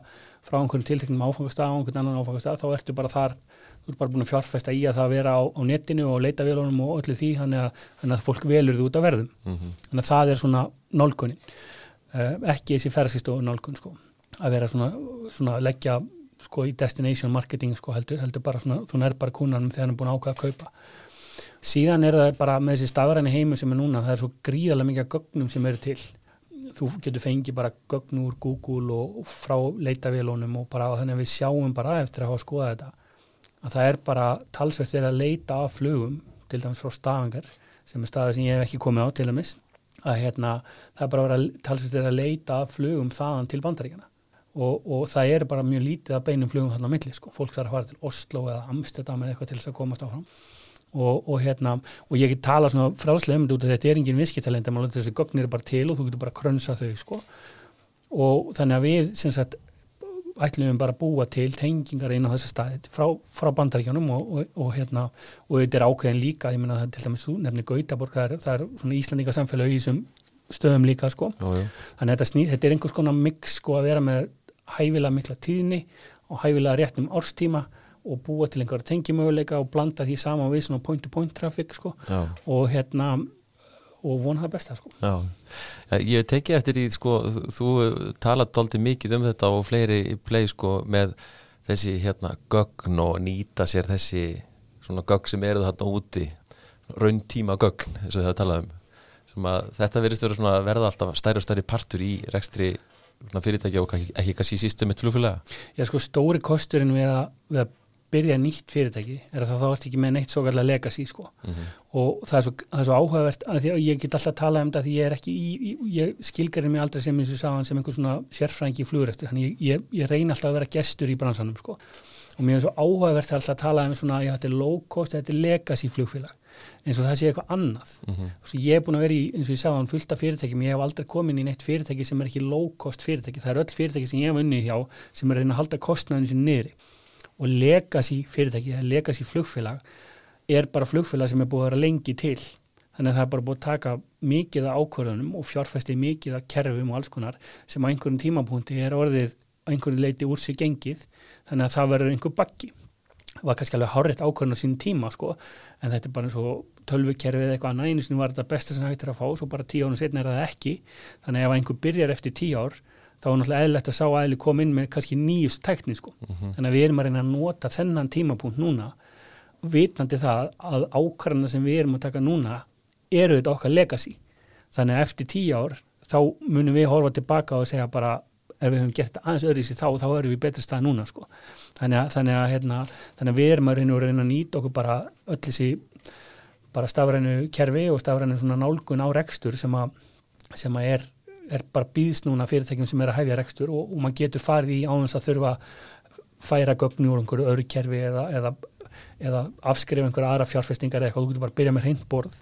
S2: frá einhverjum tilteknum áfangastað á einhvern annan áfangastað þá ertu bara þar þú ert bara búin að fjárfesta í að það vera á, á netinu og leita vélunum og öllu því þannig að, þannig að fólk velur þú út af verðum.
S1: Mm
S2: þannig að það er svona nálgunin. Uh, ekki þessi ferðarskistofu nálgun sko. að vera svona, svona að leggja sko í destination marketing sko heldur, heldur bara svona, þú nær bara kúnanum þegar hann er búin að ákveða að kaupa. Síðan er það bara með þessi stafræni heimur sem er núna, það er svo gríðarlega mikið gögnum sem eru til þú getur fengið bara gögn úr Google og, frá leitavélunum og bara þannig að við sjáum bara eftir að hafa skoðað þetta. Að það er bara talsvert þegar að leita af flugum til dæmis frá stafangar sem er staðar sem ég hef ekki komið á til dæmis að hérna, það er bara að vera talsvert þegar að leita af flugum þaðan til bandaríkjana og, og það er bara mjög lítið að beinum flugum þarna á milli sko, fólk þarf að fara til Oslo eða Amsterdam eða eitthvað til þess að komast áfram og, og hérna, og ég get tala svona fráslega um þetta þetta er engin viðskiptalend en þessi gögnir bara til og þú getur bara krönsa þau sko og þannig að við sem sagt ætlum við bara að búa til tengingar inn á þessu staði frá, frá bandaríkjónum og, og, og hérna og þetta er ákveðin líka, ég er til dæmis þú nefnir Gautaborg, það er, það er svona Íslandinga samfélag í þessum stöðum líka sko
S1: Jú, jú.
S2: þannig að þetta, sný, þetta er einhvers konar mix sko að vera með hæfilega mikla tíðni og hæfilega réttum árstíma og búa til einhverja tengimöguleika og blanda því saman við svona point to point traffic sko
S1: Já.
S2: og hérna og vona það besta sko
S1: Já, ég teki eftir í sko, þú, talat dálítið mikið um þetta og fleiri í play sko með þessi hérna gögn og nýta sér þessi svona gögn sem eru þarna úti rauntíma gögn, eins og það talað um þetta verðist að verða alltaf stærri og stærri partur í rekstri fyrirtækja og ekki, ekki kannski sístum með flugfélaga.
S2: Já sko stóri kosturinn við að, við að byrja nýtt fyrirtæki er að það þá ert ekki með neitt svo kallar legacy sko.
S1: Mm
S2: og það er svo, það er svo áhugavert að því að ég get alltaf að tala um þetta því ég er ekki í, í ég skilgarinn mig aldrei sem eins og sáðan sem einhver svona sérfræðingi í flugrestur þannig ég, ég, ég reyna alltaf að vera gestur í bransanum sko. Og mér er svo áhugavert að alltaf að tala um svona já þetta er low cost, þetta er legacy flugfélag eins og það sé eitthvað annað.
S1: -hmm.
S2: Svo ég er búin að vera í, eins og ég sagði hann, fullt af fyrirtækjum, ég hef aldrei komin í neitt fyrirtæki sem er ekki low cost fyrirtæki, það er öll fyrirtæki sem ég hef unnið hjá sem er að reyna að halda kostnaðinu sinni niðri og legacy fyrirtæki, legacy flugfélag er bara flugfélag sem er búið að vera lengi til. Þannig að það er bara búið að taka mikið af ákvörðunum og fjárfesti mikið af kerfum og alls konar sem á einhverjum tímapunkti er orðið á einhverju leiti úr sig gengið. Þannig að það verður einhver bakki var kannski alveg hárétt ákvörðun á sín tíma sko en þetta er bara eins og tölvukerfi eða eitthvað annað, einu sinni var þetta besta sem hægt er að fá, svo bara tíu ánum setna er það ekki. Þannig að ef einhver byrjar eftir tíu ár þá er náttúrulega eðlilegt að sá aðli koma inn með kannski nýjust tekni sko. þannig að við erum að reyna að nota þennan tímapunkt núna vitandi það að ákvarðana sem við erum að taka núna eru þetta okkar legacy þannig að eftir tíu ár þá munum við horfa tilbaka og segja bara ef við höfum gert aðeins öðru í þá þá erum við betri stað núna sko. þannig, að, þannig, að, hérna, þannig að við erum að reyna, að reyna að nýta okkur bara öll þessi bara stafrænu kerfi og stafrænu svona nálgun á rekstur sem að, sem að er, er bara býðst núna fyrirtækjum sem er að hæfja rekstur og, og maður getur farið í áðans að þurfa færa gögnu úr einhverju öðru kerfi eða, eða, eða afskrifa einhverja aðra fjárfestingar eða eitthvað, þú getur bara að byrja með hreintborð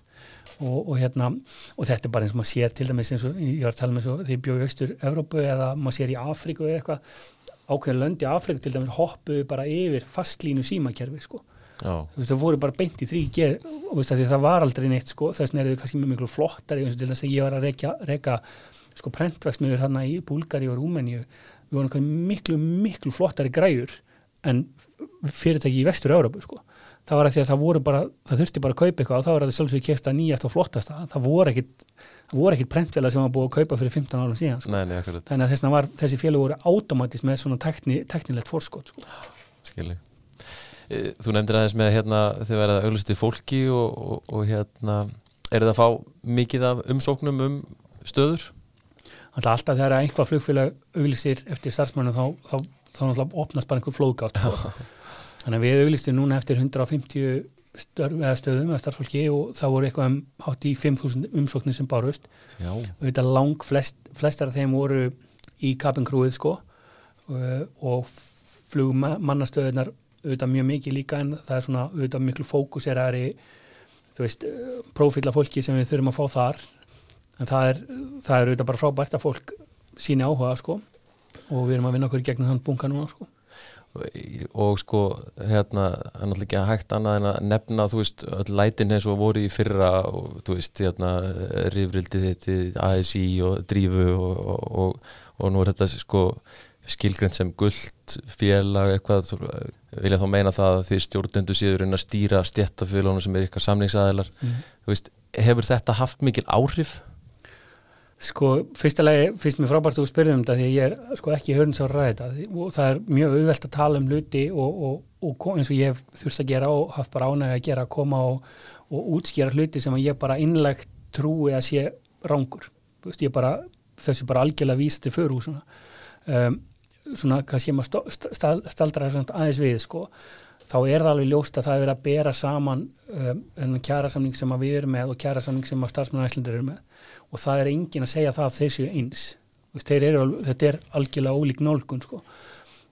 S2: og, og hérna og þetta er bara eins og maður sér til dæmis eins og ég var að tala með svo því bjóðu austur Evrópu eða maður sér í Afríku eða eitthvað ákveðin lönd í Afríku til dæmis hoppuðu bara yfir fastlínu símakerfi sko. Veist, það voru bara beint í þrý ger, veist, það var aldrei neitt sko, þess vegna er þau kannski mjög miklu flottari eins og til þess að ég var að reyka sko prentverksmiður hérna í Búlgari og Rúmeníu við vorum miklu miklu flottari græur en fyrirtæki í vestur Európu sko það var að því að það voru bara, það þurfti bara að kaupa eitthvað og þá var það sjálfsög kæft að nýjast og flottast það voru ekkit, það voru ekkit prentvela sem var búið að kaupa fyrir 15 árum síðan sko.
S1: Nei, nei,
S2: þannig að þess var, þessi félag voru automatist með svona tekni, teknilegt fórskot sko.
S1: Skilji e, Þú nefndir aðeins með hérna þau verða auglustið fólki og, og, og hérna er það að fá mikið af umsóknum um stöður?
S2: Alltaf þegar einhvað flugfélag auglistir eftir starfsmannum þá, þá, þá, þá opnast bara einhver flóðgátt sko. Þannig að við auðlistum núna eftir 150 störf, stöðum eða starfsfólki og það voru eitthvað um hátt í 5.000 umsóknir sem bárust Já. og þetta lang flest, flestar af þeim voru í kabinkrúið sko og flugmannastöðunar auðvitað mjög mikið líka en það er svona auðvitað miklu fókus er aðri þú veist, prófíla fólki sem við þurfum að fá þar en það er, það er auðvitað bara frábært að fólk síni áhuga sko og við erum að vinna okkur gegnum þann bunga núna sko
S1: og sko hérna hann er ekki hægt annað en að nefna þú veist öll lætin eins og voru í fyrra og þú veist hérna rifrildi þetta ASI og drífu og, og, og, og nú er þetta sko skilgrend sem gullt félag eitthvað vilja þá meina það að því stjórnendu síður en að stýra stjættafélaginu sem er ykkar samlingsæðilar mm. veist hefur þetta haft mikil áhrif?
S2: Sko, fyrstulega finnst mér frábært að þú spyrðum þetta því ég er sko ekki hörnins á ræði þetta og það er mjög auðvelt að tala um luti og, og, og eins og ég hef þurft að gera og haft bara ánæg að gera að koma og, og útskýra hluti sem ég bara innlegt trúi að sé rángur. Ég bara, þessu bara algjörlega vísa til fyrir húsuna. Um, svona, hvað sé maður staldra aðeins við, sko þá er það alveg ljóst að það er verið að bera saman um, kjærasamning sem við erum með og kjærasamning sem starfsmenn æslandir eru með. Og það er engin að segja það að þeir séu eins. Eru, þetta er algjörlega ólík nálgun sko.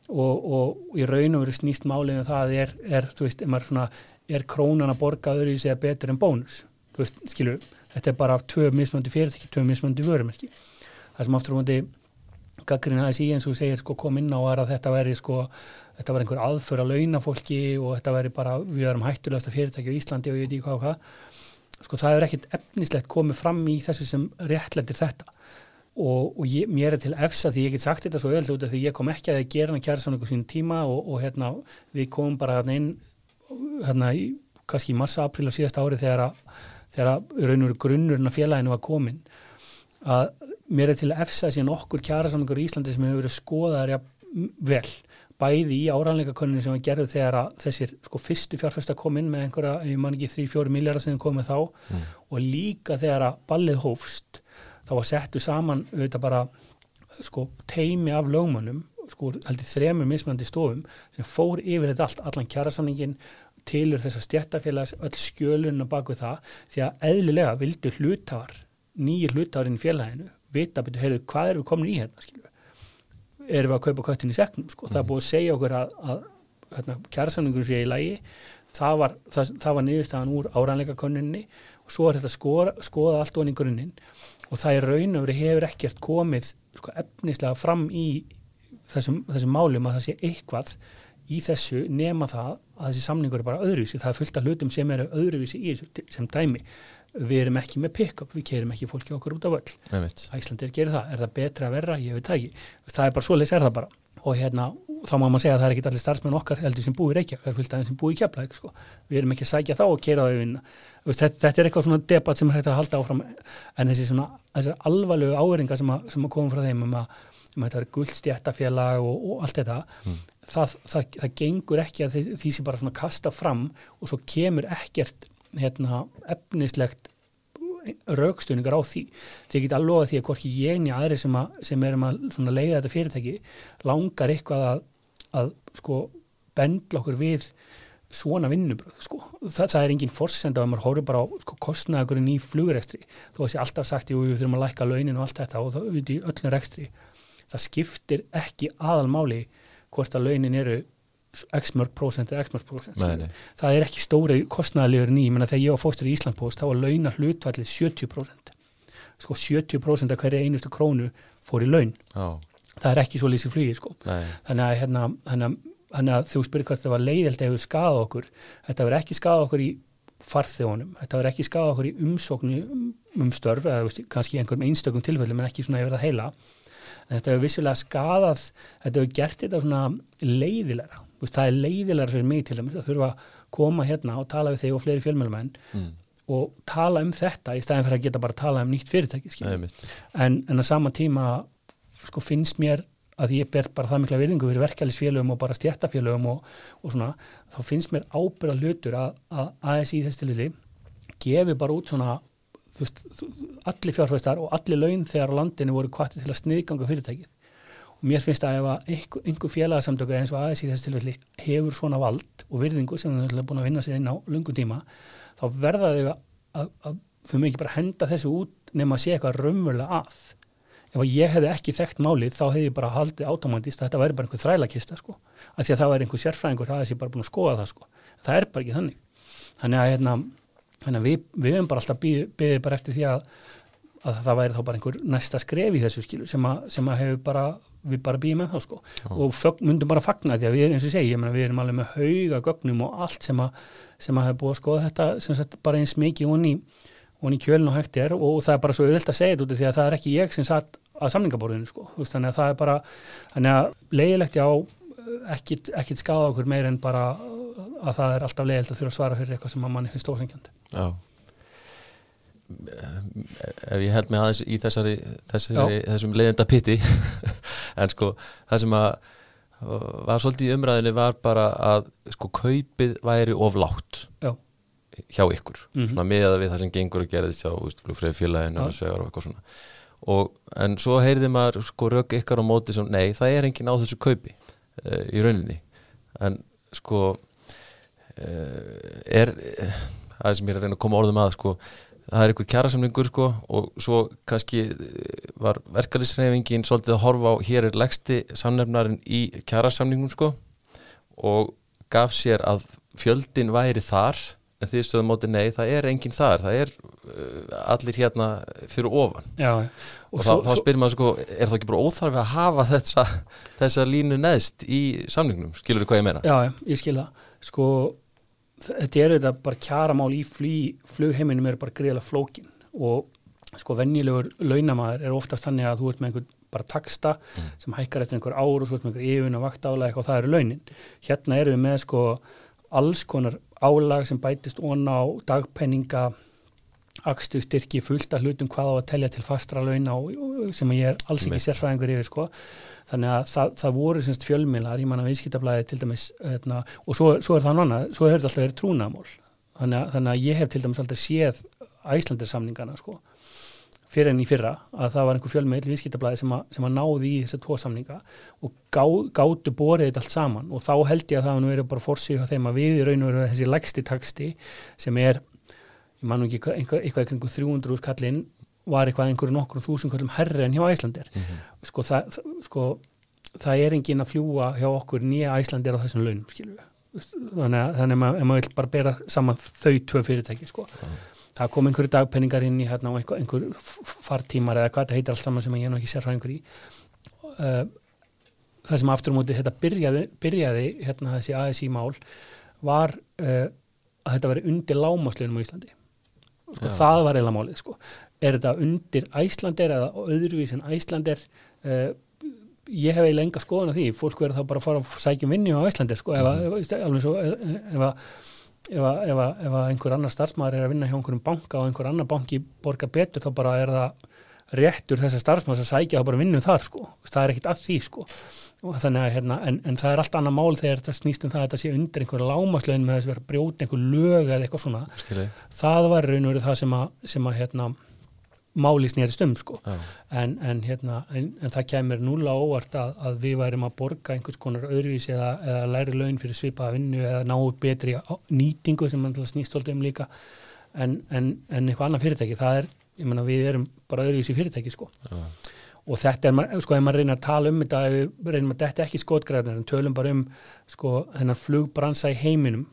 S2: og, og í raun og veru snýst málið en um það er, er þú veist, svona, er krónan að borga öðru í segja betur en bónus? Veist, skilur, þetta er bara tvö mismöndi fyrirtæki, tvö mismöndi vörumerki. Það sem aftur á móti gaggrinn aðeins í eins og segir sko kom inn á að þetta veri sko þetta var einhver aðför að launa fólki og þetta veri bara, við erum hættulegast að fyrirtæki á Íslandi og ég veit ekki hvað og hvað. Sko það er ekkit efnislegt komið fram í þessu sem réttlættir þetta. Og, og ég, mér er til efsa því ég get sagt þetta svo öll út af því ég kom ekki að það gera hann kjæra einhver sín tíma og, og hérna við komum bara hérna inn hérna í, kannski í massa, april og síðast ári þegar að, þegar að raun og grunnurinn af félaginu var komin að mér er til efsa síðan okkur kjæra einhver í Íslandi sem hefur verið skoðaðar vel bæði í áræðanleikakoninu sem var gerðið þegar þessir sko fyrstu fjárfesta kom inn með einhverja, ég man ekki, 3-4 miljardar sem komið þá. Mm. og líka þegar að ballið hófst þá var settu saman auðvitað bara sko teimi af lögmannum sko heldur þremur mismandi stofum sem fór yfir þetta allt, allan kjærasamningin tilur þess að stjættafélags öll skjölunna baku það. Því að eðlilega vildu hlutar nýjir hlutarinn félaginu vita betur, heyrðu, hvað er við komin í hérna, skilju erum við að kaupa köttin í seknum sko. það er búið að segja okkur að, að hérna, kjærsamningur sé í lægi það var, það, það var niðurstaðan úr áræðanleika konunni og svo er þetta skoða, skoða allt onni í grunninn. Og það er raun og verið hefur ekkert komið sko, efnislega fram í þessum, þessum málum að það sé eitthvað í þessu nema það að þessi samningur er bara öðruvísi, það er fullt af hlutum sem eru öðruvísi í þessu sem dæmi við erum ekki með pick-up, við kerum ekki fólki okkur út af öll. Æslandir gerir það, er það betra að verra? Ég veit það ekki. Það er bara svo leys er það bara og hérna, þá má maður segja að það er ekki allir starfsmenn okkar heldur sem búi Reykjavík, það er fullt aðeins sem búi Keflavík sko. við erum ekki að sækja þá og keira það vinna þetta, þetta er eitthvað svona debatt sem er hægt að halda áfram en þessi svona alvarlegu áheringar sem, sem að koma frá þeim um að, um að þetta er guldstjættafélag og, og allt þetta mm. það, það, það gengur ekki að því, því sem bara svona kasta fram og svo kemur ekkert hérna, efnislegt raukstunningar á því. Því get alveg að því að hvorki ég niður aðri sem, að, sem erum að leiða þetta fyrirtæki langar eitthvað að, að sko bendla okkur við svona vinnubröð sko. Þa, það er engin forsenda að maður hóru bara á sko, kostnæðagurinn í flugrekstri. Þó að sé alltaf sagt, jú, við þurfum að læka launin og allt þetta og það auðviti öllum rekstri. Það skiptir ekki aðalmáli hvort að launin eru x mörg prósent eða x mörg prósent það er ekki stóri kostnæðalegur ný menn að þegar ég var fóstur í Íslandpost þá var launa hlutfallið 70% sko 70% af hverja einustu krónu fór í laun.
S1: Oh.
S2: það er ekki svo lísi flugi sko. Þannig að, hérna, þannig að þú spyrir hvað það var leiðild eða skada okkur. Þetta verður ekki skada okkur í farþjónum, þetta verður ekki skada okkur í umsóknu um störf eða veist, kannski einhverjum einstökum tilfellum en ekki svona yfir það heila. En þetta hefur vissulega skadað þetta hefur gert þetta svona leiðilega veist, það er leiðilega fyrir mig til dæmis að þurfa að koma hérna og tala við þig og fleiri fjölmjölumenn mm. og tala um þetta í staðin fyrir að geta bara að tala um nýtt fyrirtæki en, en að sama tíma sko, finnst mér að ég ber bara það mikla virðingu fyrir verkefælisfélögum og bara stjættafélögum og, og svona, þá finnst mér ábyrða hlutur að, að ASI þessi tilili gefi bara út svona veist, allir fjárfæstar og allir laun þegar landinu voru kvartið til að sniðganga fyrirtækið og mér finnst að ef einhver, félagsamtöku eins og aðeins í þessu tilfelli hefur svona vald og virðingu sem þau er búin að vinna sér inn á lungu tíma þá verða þau að, að, að þau mikið bara henda þessu út nema að sé eitthvað raunverulega að. Ef ég hefði ekki þekkt málið þá hefði ég bara haldið átomandist að þetta væri bara einhver þrælakista sko, af því að það væri einhver sérfræðingur aðeins ég bara búin að skoða það sko. Það er bara ekki þannig. Þannig að, hérna, að við, við hefum bara alltaf byggðið bara eftir því að, að það væri þá bara einhver næsta skref í þessu skilu sem að, sem að hefur bara við bara býjum með þá sko. Já. og myndum bara fagna því að við, eins og segi, mena, við erum alveg með hauga gögnum og allt sem að, sem að hefur búið að skoða þetta sem sagt bara eins mikið onni í kjölun og hægt er. Og það er bara svo auðvilt að segja þetta út því að það er ekki ég sem satt að samningaborðinu sko, þannig að það er bara þannig að leiðilegt já ekkit, ekkit skada okkur meir en bara að það er alltaf leiðilegt að þurfa að svara fyrir eitthvað sem að manni finnst ósengjandi
S1: Já ef ég held mig aðeins í þessari, þessari þessum leiðenda pitti en sko það sem að var svolítið í umræðinu var bara að sko kaupið væri oflátt
S2: Já.
S1: hjá ykkur. Mm -hmm. svona með að við það sem gengur að gera þetta hjá flugfræði félaginu og svegar og eitthvað svona. Og en svo heyrði maður sko rauk ykkar á móti sem nei það er engin á þessu kaupi uh, í rauninni. En sko uh, er það sem ég er að reyna að koma orðum að sko það er einhver kjærasamlingur sko og svo kannski eh, var verkefnisreifingin svolítið að horfa á hér er legsti samnefnarinn í kjærasamlingum sko og gaf sér að fjöldin væri þar en því stöðum móti nei, það er enginn þar það er uh, allir hérna fyrir ofan.
S2: Já,
S1: og, og svo, þá, þá spyrir maður sko, er það ekki bara óþarfi að hafa þessa, þessa línu neðst í samlingnum, skilur þú hvað ég meina?
S2: Já, ég skil það, sko þetta er þetta bara kjaramál í flugheiminum er bara greiðilega flókin og sko vennilegur launamæður er oftast þannig að þú ert með einhver bara taksta mm. sem hækkar eftir einhver ár og svo ert með einhver yfun og vakt álag og það eru launin. Hérna eru við með sko alls konar álag sem bætist ón á dagpenninga akstu styrki fullt af hlutum hvað á að telja til fastra launa sem ég er alls ekki sérfræðingur yfir sko. Þannig að það, það voru semst fjölmilar í manna viðskiptablaði til dæmis hérna, og svo, svo er það annað, svo hefur þetta alltaf verið trúnamál þannig að, þannig að ég hef til dæmis alltaf séð æslandirsamningana sko fyrir enn í fyrra að það var einhver fjölmiðl viðskiptablaði sem, sem að náði í þessar tvo samninga og gá, gáttu borið þetta allt saman. Og þá held ég að það nú eru bara fórsíð á þeim að við í raun og veru þessi lægsti taksti sem er, ég man ekki eitthvað, eitthvað, eitthvað 300 úrskallinn var eitthvað einhverju nokkur þúsund kallum herri en hjá Æslandir mm -hmm. sko, það, sko, það er engin að fljúa hjá okkur nýja Æslandir á þessum launum skilju þannig að, þannig að ef maður vil bara bera saman þau tvö fyrirtæki sko. mm -hmm. það kom einhverju dagpenningar inn í hérna, einhver, einhver fartímar eða hvað þetta heitir allt saman sem ég nú ekki sér einhver í uh, það sem aftur á móti þetta byrjaði, byrjaði hérna þessi ASI mál var uh, að þetta veri undir lámaslunum á Íslandi sko, það var eiginlega málið sko. er þetta undir æslander eða öðruvís en æslander uh, ég hef eiginlega enga skoðan af því, fólk verður þá bara að fara að sækja um vinnu á Íslandi sko, ef, að- alveg svo, ef, ef, að- ef, að- ef, að- ef að einhver annar starfsmæður er að vinna hjá einhverjum banka og einhver annar banki borgar betur þá bara er það réttur þessar starfsmæður að sækja þá bara vinnu þar sko, það er ekkit að því sko. og að hérna, en, en það er allt annað mál þegar það snýst um það að þetta sé undir einhverja lámaslögin með þess að vera að brjóta einhver lög eða eitthvað svona,
S1: skilji.
S2: Það var raun og verið það sem að, sem að hérna, máli snýrist um sko. En, en, hérna, en, en það kemur núla óvart að, að við værim að borga einhvers konar öðruvísi eða, eða læri laun fyrir svipaða vinnu eða náu betri nýtingu sem mann snýst svolítið um líka. En, en, en eitthvað annað fyrirtæki það er, ég menna við erum bara öðruvísi fyrirtæki sko.
S1: Já,
S2: og þetta er, sko, ef maður reynir að tala um þetta, ef reynum að þetta ekki skotgræðnar en tölum bara um, sko, þennan flugbransa í heiminum,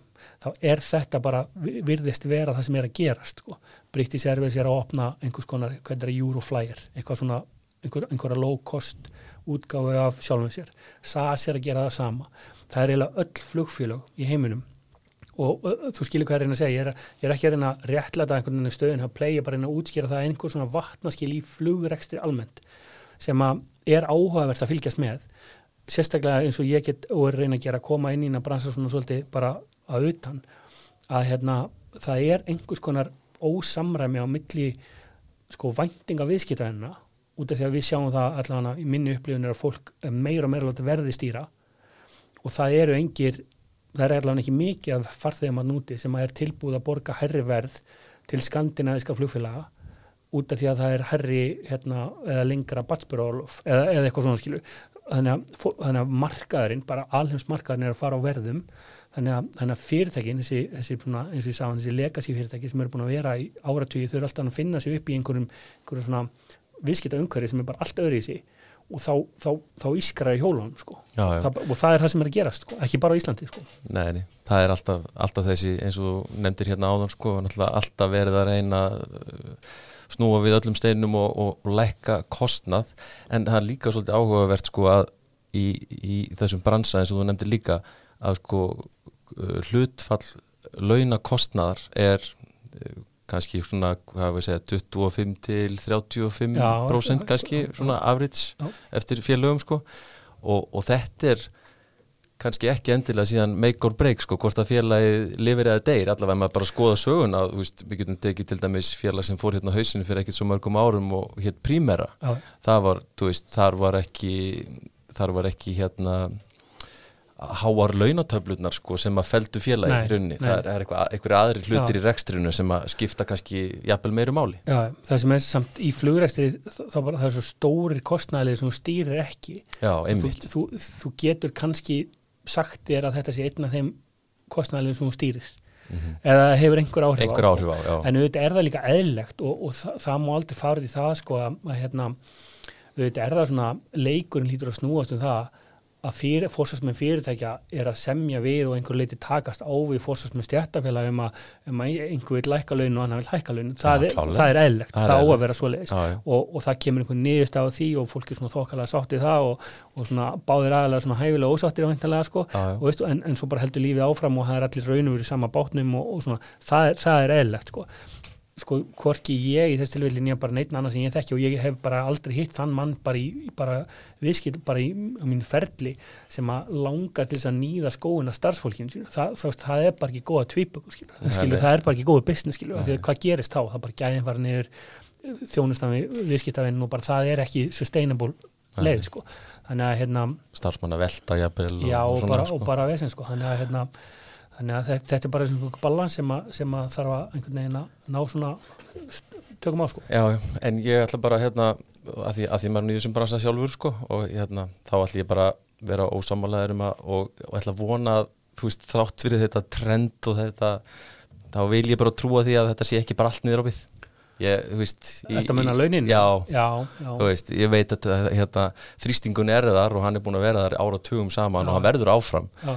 S2: þá er þetta bara, vi- virðist vera það sem er að gerast, sko. British Airways er að opna einhvers konar, hvað er það, Euroflyer, eitthvað svona, einhver, einhverja low cost útgáfi af sjálfum sér. SAS er að gera það sama. Það er eiginlega öll flugfélög í heiminum og ö, þú skilur hvað ég er reyna að segja ég er, ég er ekki að reyna að réttlæta einhvern veginn stöðun að playa bara reyna að útskýra það einhver svona vatnaskil í flugrekstri almennt sem að er áhugavert að fylgjast með sérstaklega eins og ég get og er reyna að gera að koma inn í að bransa svona svolítið bara að utan að hérna það er einhvers konar ósamræmi á milli sko væntinga viðskiptaðina út af því að við sjáum það allavega í minni upplifun er að fólk meira og meira verði stýra. Og það eru engir það er allavega ekki mikið af farþegum að núti sem að er tilbúið að borga herri verð til skandinaviska flugfélaga út af því að það er herri hérna, eða lengra batsbyrðálof eða, eða eitthvað svona skilu þannig að, þannig að markaðurinn, bara alheimsmarkaðurinn er að fara á verðum þannig að, þannig að fyrirtækin, þessi, þessi svona, eins og ég sagði, þessi legacy fyrirtæki sem eru búin að vera í áratugi, þau eru alltaf að finna sig upp í einhverjum, einhverjum svona viðskipta umhverfi sem er bara allt öðru í sig og þá, þá, þá ískra í hjólunum sko.
S1: já, já.
S2: það, og það er það sem er að gerast sko. ekki bara á Íslandi sko.
S1: Nei, nei, það er alltaf, alltaf þessi eins og nefndir hérna áðan sko, alltaf verið að reyna uh, snúa við öllum steinum og, og, og lækka kostnað. En það er líka svolítið áhugavert sko að í, í þessum bransa eins og þú nefndir líka að sko uh, hlutfall launakostnaðar er uh, kannski svona, hvað við segja 25 til 35
S2: Já,
S1: prósent
S2: já,
S1: kannski,
S2: já,
S1: svona average
S2: Já.
S1: eftir félögum sko. Og, og þetta er kannski ekki endilega síðan make or break sko, hvort að félagið lifir eða deyr, allavega maður bara skoða söguna, þú veist, við getum tekið til dæmis félag sem fór hérna hausinu fyrir ekkert svo mörgum árum og hétt Primera,
S2: já,
S1: það var, þú veist, þar var ekki, þar var ekki hérna háar launatöflurnar sko sem að feldu félagi í
S2: nei.
S1: það er, eitthvað, aðri hlutir
S2: Já.
S1: í rekstrinu sem að skipta kannski jafnvel meiru máli.
S2: já, það sem er samt í flugræstri þá bara það er svo stórir kostnæðileg sem þú stýrir ekki
S1: Já,
S2: þú, þú, þú getur kannski sagt þér að þetta sé einn af þeim kostnæðilegum sem þú stýrir
S1: Mhm.
S2: eða hefur einhver áhrif
S1: Einhver
S2: á,
S1: áhrif á, já.
S2: en auðvitað er það líka eðlilegt og, og það, það má aldrei fara út í það sko að, að hérna, auðvitað er það svona leikurinn hlýtur að snúast um það að fyrir, fórsvarsmenn fyrirtækja er að semja við og einhver leiti takast á við fórsvarsmenn stjættafélag um að, um að einhver vil lækka laun og annar vil hækka laun það,
S1: klárlega.
S2: það er eðlilegt,
S1: Það
S2: það á að vera svoleiðis
S1: Já, já.
S2: og, og það kemur einhver niðurst á því og fólk er svona þokkalega sáttið það og, og svona báðir aðalega svona hæfilega ósáttir væntanlega sko
S1: Já, já.
S2: og veistu, en, en svo bara heldur lífið áfram og það er allir raunum verið í sama bátnum og, og svona, það er, það er eðlilegt sko. Sko, hvorki ég í þess tilvillin ég bara neitt annað sem ég þekki og ég hef bara aldrei hitt þann mann bara í, bara viðskipt, bara í, á mínu ferli sem að langar til þess að nýða skóina starfsfólkinu sínu, það, það, það er bara ekki góða tvíböku, skilur,
S1: Nei,
S2: skilur,
S1: nei.
S2: það er bara ekki góða business, skilur, af því að hvað gerist þá, það bara gæðin fara niður þjónustan við viðskiptavinn og bara það er ekki sustainable leið, sko, þannig að hérna
S1: Starfsmann að velta jafnvel
S2: Já, og,
S1: svona,
S2: bara,
S1: sko.
S2: og bara vesen sko. þannig að, hérna, þannig að þetta, þetta er bara svona balans sem, sem að þarf að einhvern veginn að ná svona tökum á sko.
S1: Já, en ég ætla bara hérna, að því, að því maður nýður sem bransa sjálfur sko, og hérna, þá ætla ég bara vera ósamálaður um að og, og ætla að vona að þú veist, þrátt fyrir þetta trend og þetta þá vil ég bara trúa því að þetta sé ekki bara allt niður á við ég, þú veist
S2: Þetta meina
S1: í-
S2: launin?
S1: Já,
S2: Já, já.
S1: þú veist, ég veit að hérna, þrýstingun er þar og hann er búin að vera þar áratugum saman
S2: Já.
S1: og hann verður áfram
S2: já.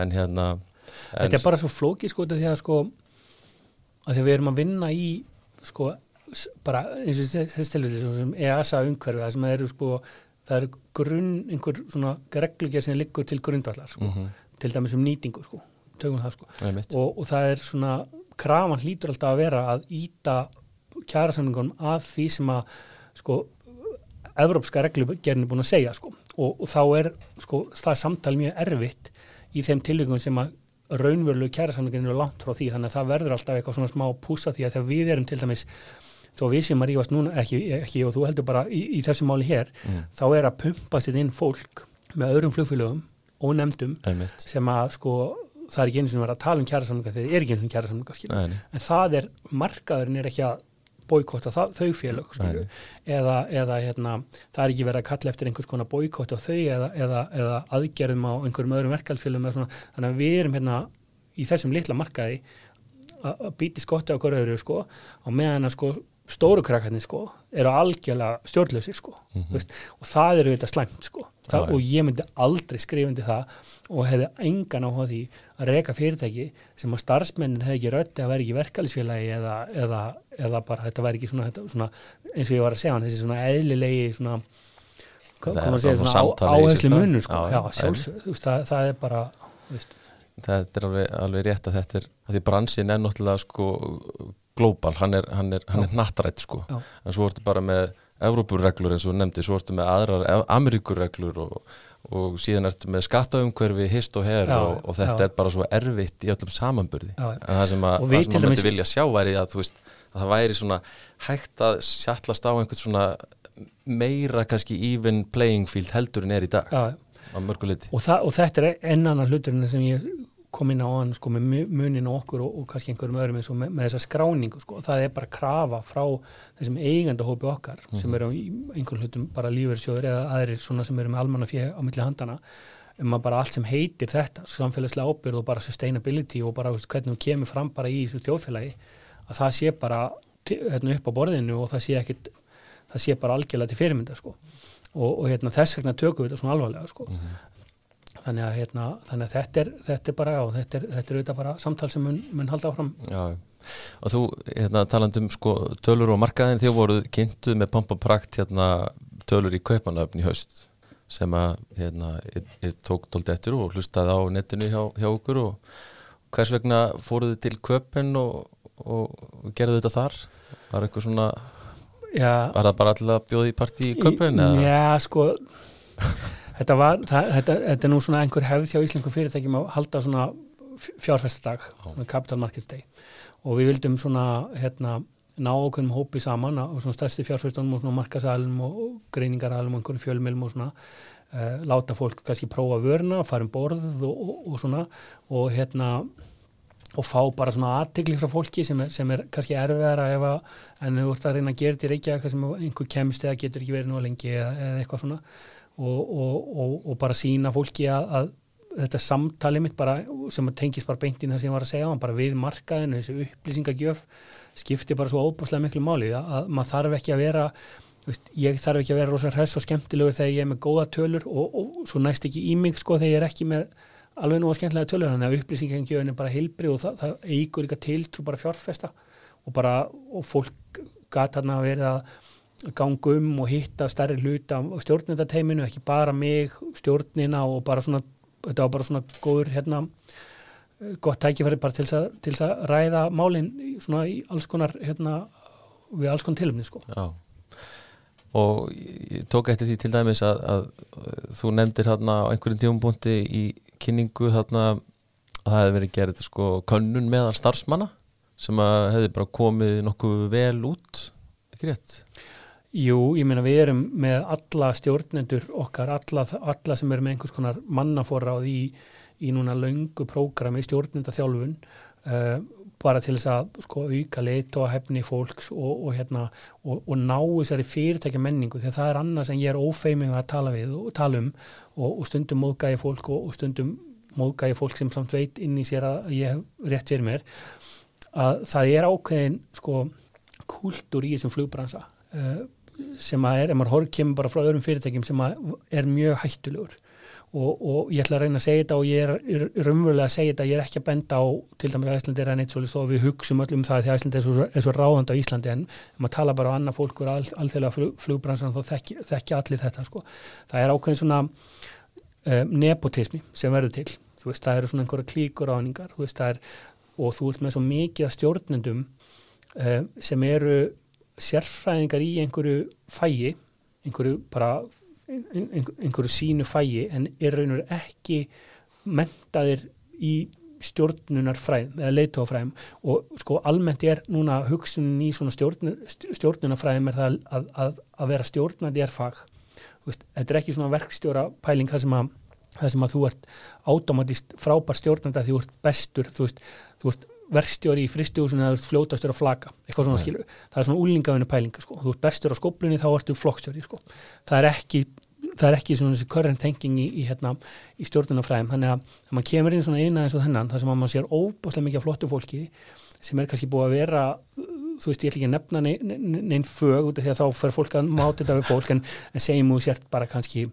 S1: en hérna
S2: Þetta er bara svo flókið sko því að sko að því að við erum að vinna í sko bara eins og þess svo sem EASA umhverfi það sem eru sko það eru grunn, einhver svona reglugjör sem liggur til grundvallar sko,
S1: Mhm.
S2: til dæmis um nýtingu sko, það sko. Og, og það er svona krafan hlýtur alltaf að vera að íta kjærasamningunum að því sem að sko Evrópska reglugerðin er búin að segja sko. Og, og þá er sko það samtal mjög erfitt í þeim tilvíkum sem að raunverulegu kærasamlingin eru langt frá því þannig að það verður alltaf eitthvað svona smá púsa því að þegar við erum til dæmis þó við sem að rífast núna, ekki, ekki og þú heldur bara í, í þessu máli hér,
S1: Mm.
S2: þá er að pumpa sér inn fólk með öðrum flugfélögum og nefndum
S1: einmitt
S2: sem að sko það er ekki einu sinni verið að tala um kjærasamlinga þegar það er ekki skilur.
S1: Nei, nei.
S2: en það er, markaðurinn er ekki að boykóta þau félög eða, eða hérna, það er ekki verið að kalla eftir einhvers konar boykóta á þau eða, eða, eða aðgerðum á einhverjum öðrum svona, þannig að við erum hérna í þessum litla markaði að býti skotti á hverju öðru sko, og meðan að sko stóru krakkarnir sko eru algjörlega stjórnlösi sko veist, og það eru þetta slæmt sko. Það, og ég myndi aldrei skrifundi það og hefði engan á því að reka fyrirtæki sem að starfsmennin hefði ekki rötti að vera ekki verkalisfélagi eða, eða, eða bara þetta væri ekki svona, þetta, svona eins og ég var að segja hann, þessi svona eðlilegi svona
S1: Það svona
S2: svona á- áherslu
S1: það.
S2: munur sko,
S1: Já,
S2: já, þú veist, það, það er bara veist,
S1: þetta er alveg, alveg rétt að þetta er að því bransin er náttúrulega sko global, hann er, hann er, hann er nattrætt sko,
S2: Já.
S1: en svo ertu bara með Evrópurreglur eins og nefndi, svo ertu með aðrar Ev- Ameríkurreglur og, og síðan ertu með skattaumhverfi, hist og her og, og þetta
S2: já.
S1: er bara svo erfitt í öllum samanburði.
S2: Já,
S1: en það sem, að, það sem að myndi vilja sjá væri að, þú veist, að það væri svona hægt að sjallast á einhvern svona meira kannski even playing field heldur en er í dag
S2: já,
S1: á mörgu liti
S2: og, og þetta er enn annar hluturinn sem ég kom inn á hann sko með mu- munin á okkur og, og kannski einhverjum öðrum eins og með, með þessa skráningu sko, það er bara krafa frá þessum eigandahópi okkar sem eru í einhverjum hlutum bara lífeyrissjóður eða aðrir svona sem eru með almanna fjö á milli handana um að bara allt sem heitir þetta samfélagslega ábyrð og bara sustainability og bara veist, hvernig þú kemur fram bara í þessu þjóðfélagi að það sé bara hérna, upp á borðinu og það sé ekkit það sé bara algjörlega til fyrirmynda sko. og, og hérna, þess vegna tökum við þetta svona alvarlega sko. Þannig, að, hérna, þannig að þetta er, þetta er bara já, þetta er, þetta er auðvitað bara samtal sem mun, mun halda áfram
S1: Já, og þú, hérna, talandi um sko, tölur og markaðin, þið voruð kynntuð með pompa prakt hérna, tölur í kaupanöfn í haust sem að hérna, ég, ég tók dóldi eftir og hlustaði á netinu hjá, hjá okkur og hvers vegna fóruð þið til köpinn og, og, gerðu þetta þar? Var eitthvað svona,
S2: já,
S1: var það bara alltaf að bjóða í partí í köpinn?
S2: Í- Já, sko þetta, var, það, þetta, þetta er nú svona einhver hefð hjá íslensku fyrirtækjum að halda svona fjárfestadag, svona capital markets day. Og við vildum svona hérna, ná okkur hópi saman og svona stærsti fjárfestunum og svona markasalum og greiningaralum og einhverjum fjölmilum og svona uh, láta fólk kannski prófa vörna, fara um borð og, og, og svona og hérna og fá bara svona aðtegli frá fólki sem er, sem er kannski erfiðara ef að, en þú ert að reyna að gera þetta í Reykjavík sem einhver kemst eða getur ekki verið nú lengi eða, eða eitthvað svona og, og, og, bara sína fólki að, að þetta samtali mitt bara sem tengist bara beint inn það sem ég var að segja á bara við markaðinu, þessi upplýsingagjöf skipti bara svo óbúslega miklu máli að, að maður þarf ekki að vera veist, ég þarf ekki að vera rosa hress og skemmtilegur þegar ég er með góða tölur og, og svo næst ekki í mig sko þegar ég er ekki með alveg nú að skemmtilega tölur þannig að upplýsingagjöfin er bara heilbri og það, það eigur líka tiltrú bara fjárfesta og bara og fólk gat hann að vera að ganga um og hitta stærri hluta á stjórnendateiminu, ekki bara mig stjórnina og bara svona þetta var bara svona góður hérna gott tækifæri bara til þess að, ræða málin í- svona í alls konar hérna við alls konar tilumni sko.
S1: Já. Og ég tók eftir því til dæmis að, að þú nefndir hérna á einhverjum tífumbúndi í kynningu hérna að það hefði verið gerð sko könnun meðal starfsmanna sem að hefði bara komið nokkuð vel út ekki rétt
S2: Jú, ég meina við erum með alla stjórnendur okkar, alla, alla sem eru með einhvers konar mannaforráð í, í núna löngu prógrami stjórnenda þjálfun uh, bara til þess að sko, auka leit og hefni fólks og, og, hérna, og, og ná þessari fyrirtækja menningu því að það er annað sem ég er ófeimið að tala við tala um og, stundum móðgæði fólk og, stundum móðgæði fólk sem samt veit inn í sér að ég hef rétt fyrir mér að það er ákveðin sko kúltúr í þessum flugbransa. Uh, sem að er, ef maður horf kemur bara frá öðrum fyrirtækjum sem að er mjög hættulegur og, og ég ætla að reyna að segja þetta og ég er, er, er raunverulega að segja þetta, ég er ekki að benda á til dæmis að Íslandi er að neitt svolítið og við hugsum öllum það því að Íslandi er svo, er svo ráðandi á Íslandi en maður tala bara á annað fólk og al, alþjóðlega flug, flugbransan þá þekki, þekki allir þetta sko. það er ákveðin svona um, nepotismi sem verður til þú veist, það eru svona einhverja klíkur áningar þú veist, það er, og þú ert með svo mikið stjórnendum um, sem eru sérfræðingar í einhverju fægi einhverju bara ein, einhverju sínu fægi en er raun og veru ekki mentaðir í stjórnunarfræðum eða leitófræðum og sko almennt er núna hugsunin í svona stjórn, stjórnunarfræðum er það að, að, að vera stjórnandi er fag. Veist, þetta er ekki svona verkstjóra pæling það sem að, það sem að þú ert átomatist frábær stjórnandi að þú ert bestur þú veist, þú ert verkstjóri í fristjóðsuna þú ert fljótastur að flaka svona það er svona úlingafinu pælinga sko. þú ert bestur á skoplunni þá ertu flokkstjóri sko. það er ekki það er ekki svona þessi current thinking í, í, hérna, í stjórnunafræðum, þannig að þegar maður kemur inn svona eina eins og þennan, þar sem maður sér óbúslega mikið flottu fólki sem er kannski búið að vera þú veist, ég ætla ekki að nefna neinn nein fög út af því að þá fer fólk að máta þetta við fólk en, en segjum þú sért bara kannski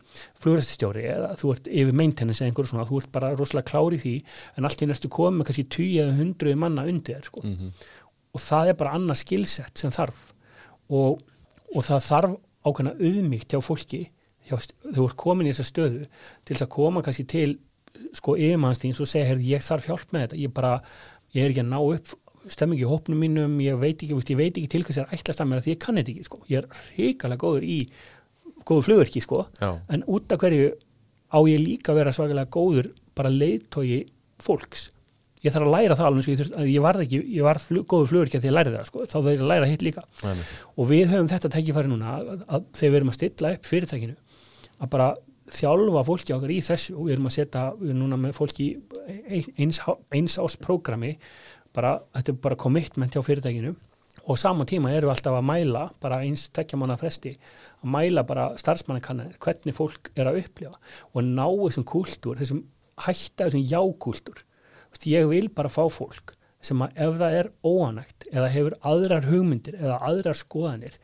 S2: flugræstistjóri eða þú ert yfir maintenance eða einhverju svona, þú ert bara rosalega klári því en allt í næstu komið kannski 10 eða 100 manna undir þér sko. mm -hmm. og það er bara annað skilsett sem þarf og, og það þarf ákveðna auðmíkt hjá fólki hjá, þú ert komin í þessa stöðu til þess að koma kannski til sko yfirmannstíðins og segja, ég þarf hjálp með þetta, ég bara, ég er ekki að ná upp stemmingi í hópnum mínum, ég veit ekki, ég veit ekki til hvað það er ætlast að mér að því ég kann þetta ekki, sko, ég er hrikalega góður í góðu flugverki, sko, Já. en út af hverju á ég líka að vera svakalega góður bara leiðtói fólks? Ég þarf að læra það alveg, ég, ég var ekki ég var flug, góður flugverki að því að læra það, sko, þá þarf ég að læra hitt líka. Æ, og við höfum þetta tækifæri núna að, að þegar við erum að stilla upp fyrirtækinu að bara þjálfa fólki okkar í þessu. Og við erum að setja, við erum núna með fólki eins, eins ás prógrami bara, þetta er bara commitment hjá fyrirtækinu. Og saman tíma eru við alltaf að mæla bara eins tekja mánu að fresti að mæla bara starfsmannakannanir hvernig fólk er að upplifa og ná þessum kúltúr, þessum hætta þessum jákúltúr. Ég vil bara fá fólk sem að ef það er óanægt eða hefur aðrar hugmyndir eða aðrar skoðanir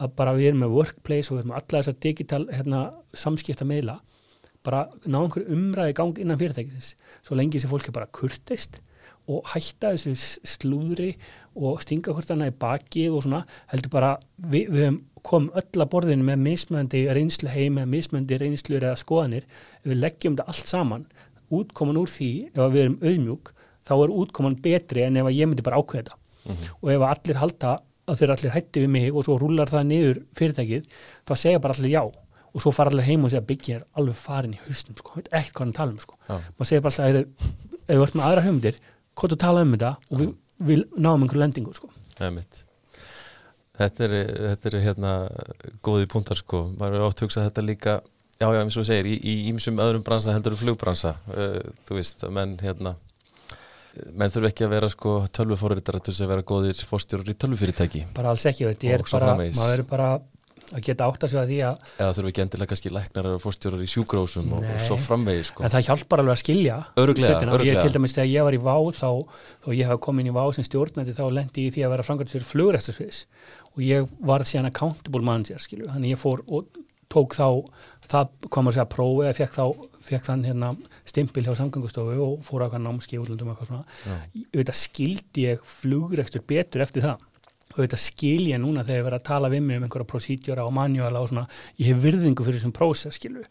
S2: að bara við erum með workplace og við erum með alla þessar digital hérna, samskipta meila bara ná einhverju umræði gang innan fyrirtækisins svo lengi sem fólk er bara kurtist og hætta þessu slúðri og stinga hvort annað í bakið og svona heldur bara við, við komum öll að borðinu með mismöndi reynslu heim eða mismöndi reynslur eða skoðanir. Við leggjum þetta allt saman útkoman úr því ef við erum auðmjúk þá er útkoman betri en ef ég myndi bara ákveða mm -hmm. og ef allir halda að þeir allir hætti við mig og svo rúlar það niður fyrirtækið þá segja bara allir já. Og svo fara allir heim og segja byggja er alveg farin í hustum sko, ekkert hvað hann tala um sko. maður segja bara alltaf ef þú ert með aðra höfundir hvort að tala um þetta og við, við náum einhverju lendingu sko.
S1: Þetta er, þetta er hérna góði púntar sko, maður er oft hugsað þetta líka, já já eins og segir í ímsum öðrum bransa heldur flugbransa uh, þú veist, menn hérna menn þurfu ekki að vera sko tölvufóriðar að vera góðir fórstjórur í tölvufyrirtæki.
S2: Bara alls ekki, þetta er bara, maður er bara að geta átt að segja því að
S1: eða þurfum ekki endilega kannski læknar eða fórstjórar í sjúgrósum og, og svo framvegi sko.
S2: en það hjálpar alveg að skilja
S1: öruglega, öruglega.
S2: ég til dæmis þegar ég var í VÁ þá, þá ég hef komin í VÁ sem stjórnandi þá lendi ég því að vera framkvæmt fyrir flugræstasviðis og ég var síðan accountable manager skilju, þannig ég fór og tók þá, það kom að segja prófi eða fekk þá, fekk þann hérna stimpil hjá samgöngustofu og fór á eitthvað námski útlundum eitthvað svona, auðvitað skildi ég flugræstur betur eftir það þetta skil ég núna þegar ég verið að tala við mig um einhverja prosídjóra og manjúala og svona ég hef virðingu fyrir þessum prósess skilu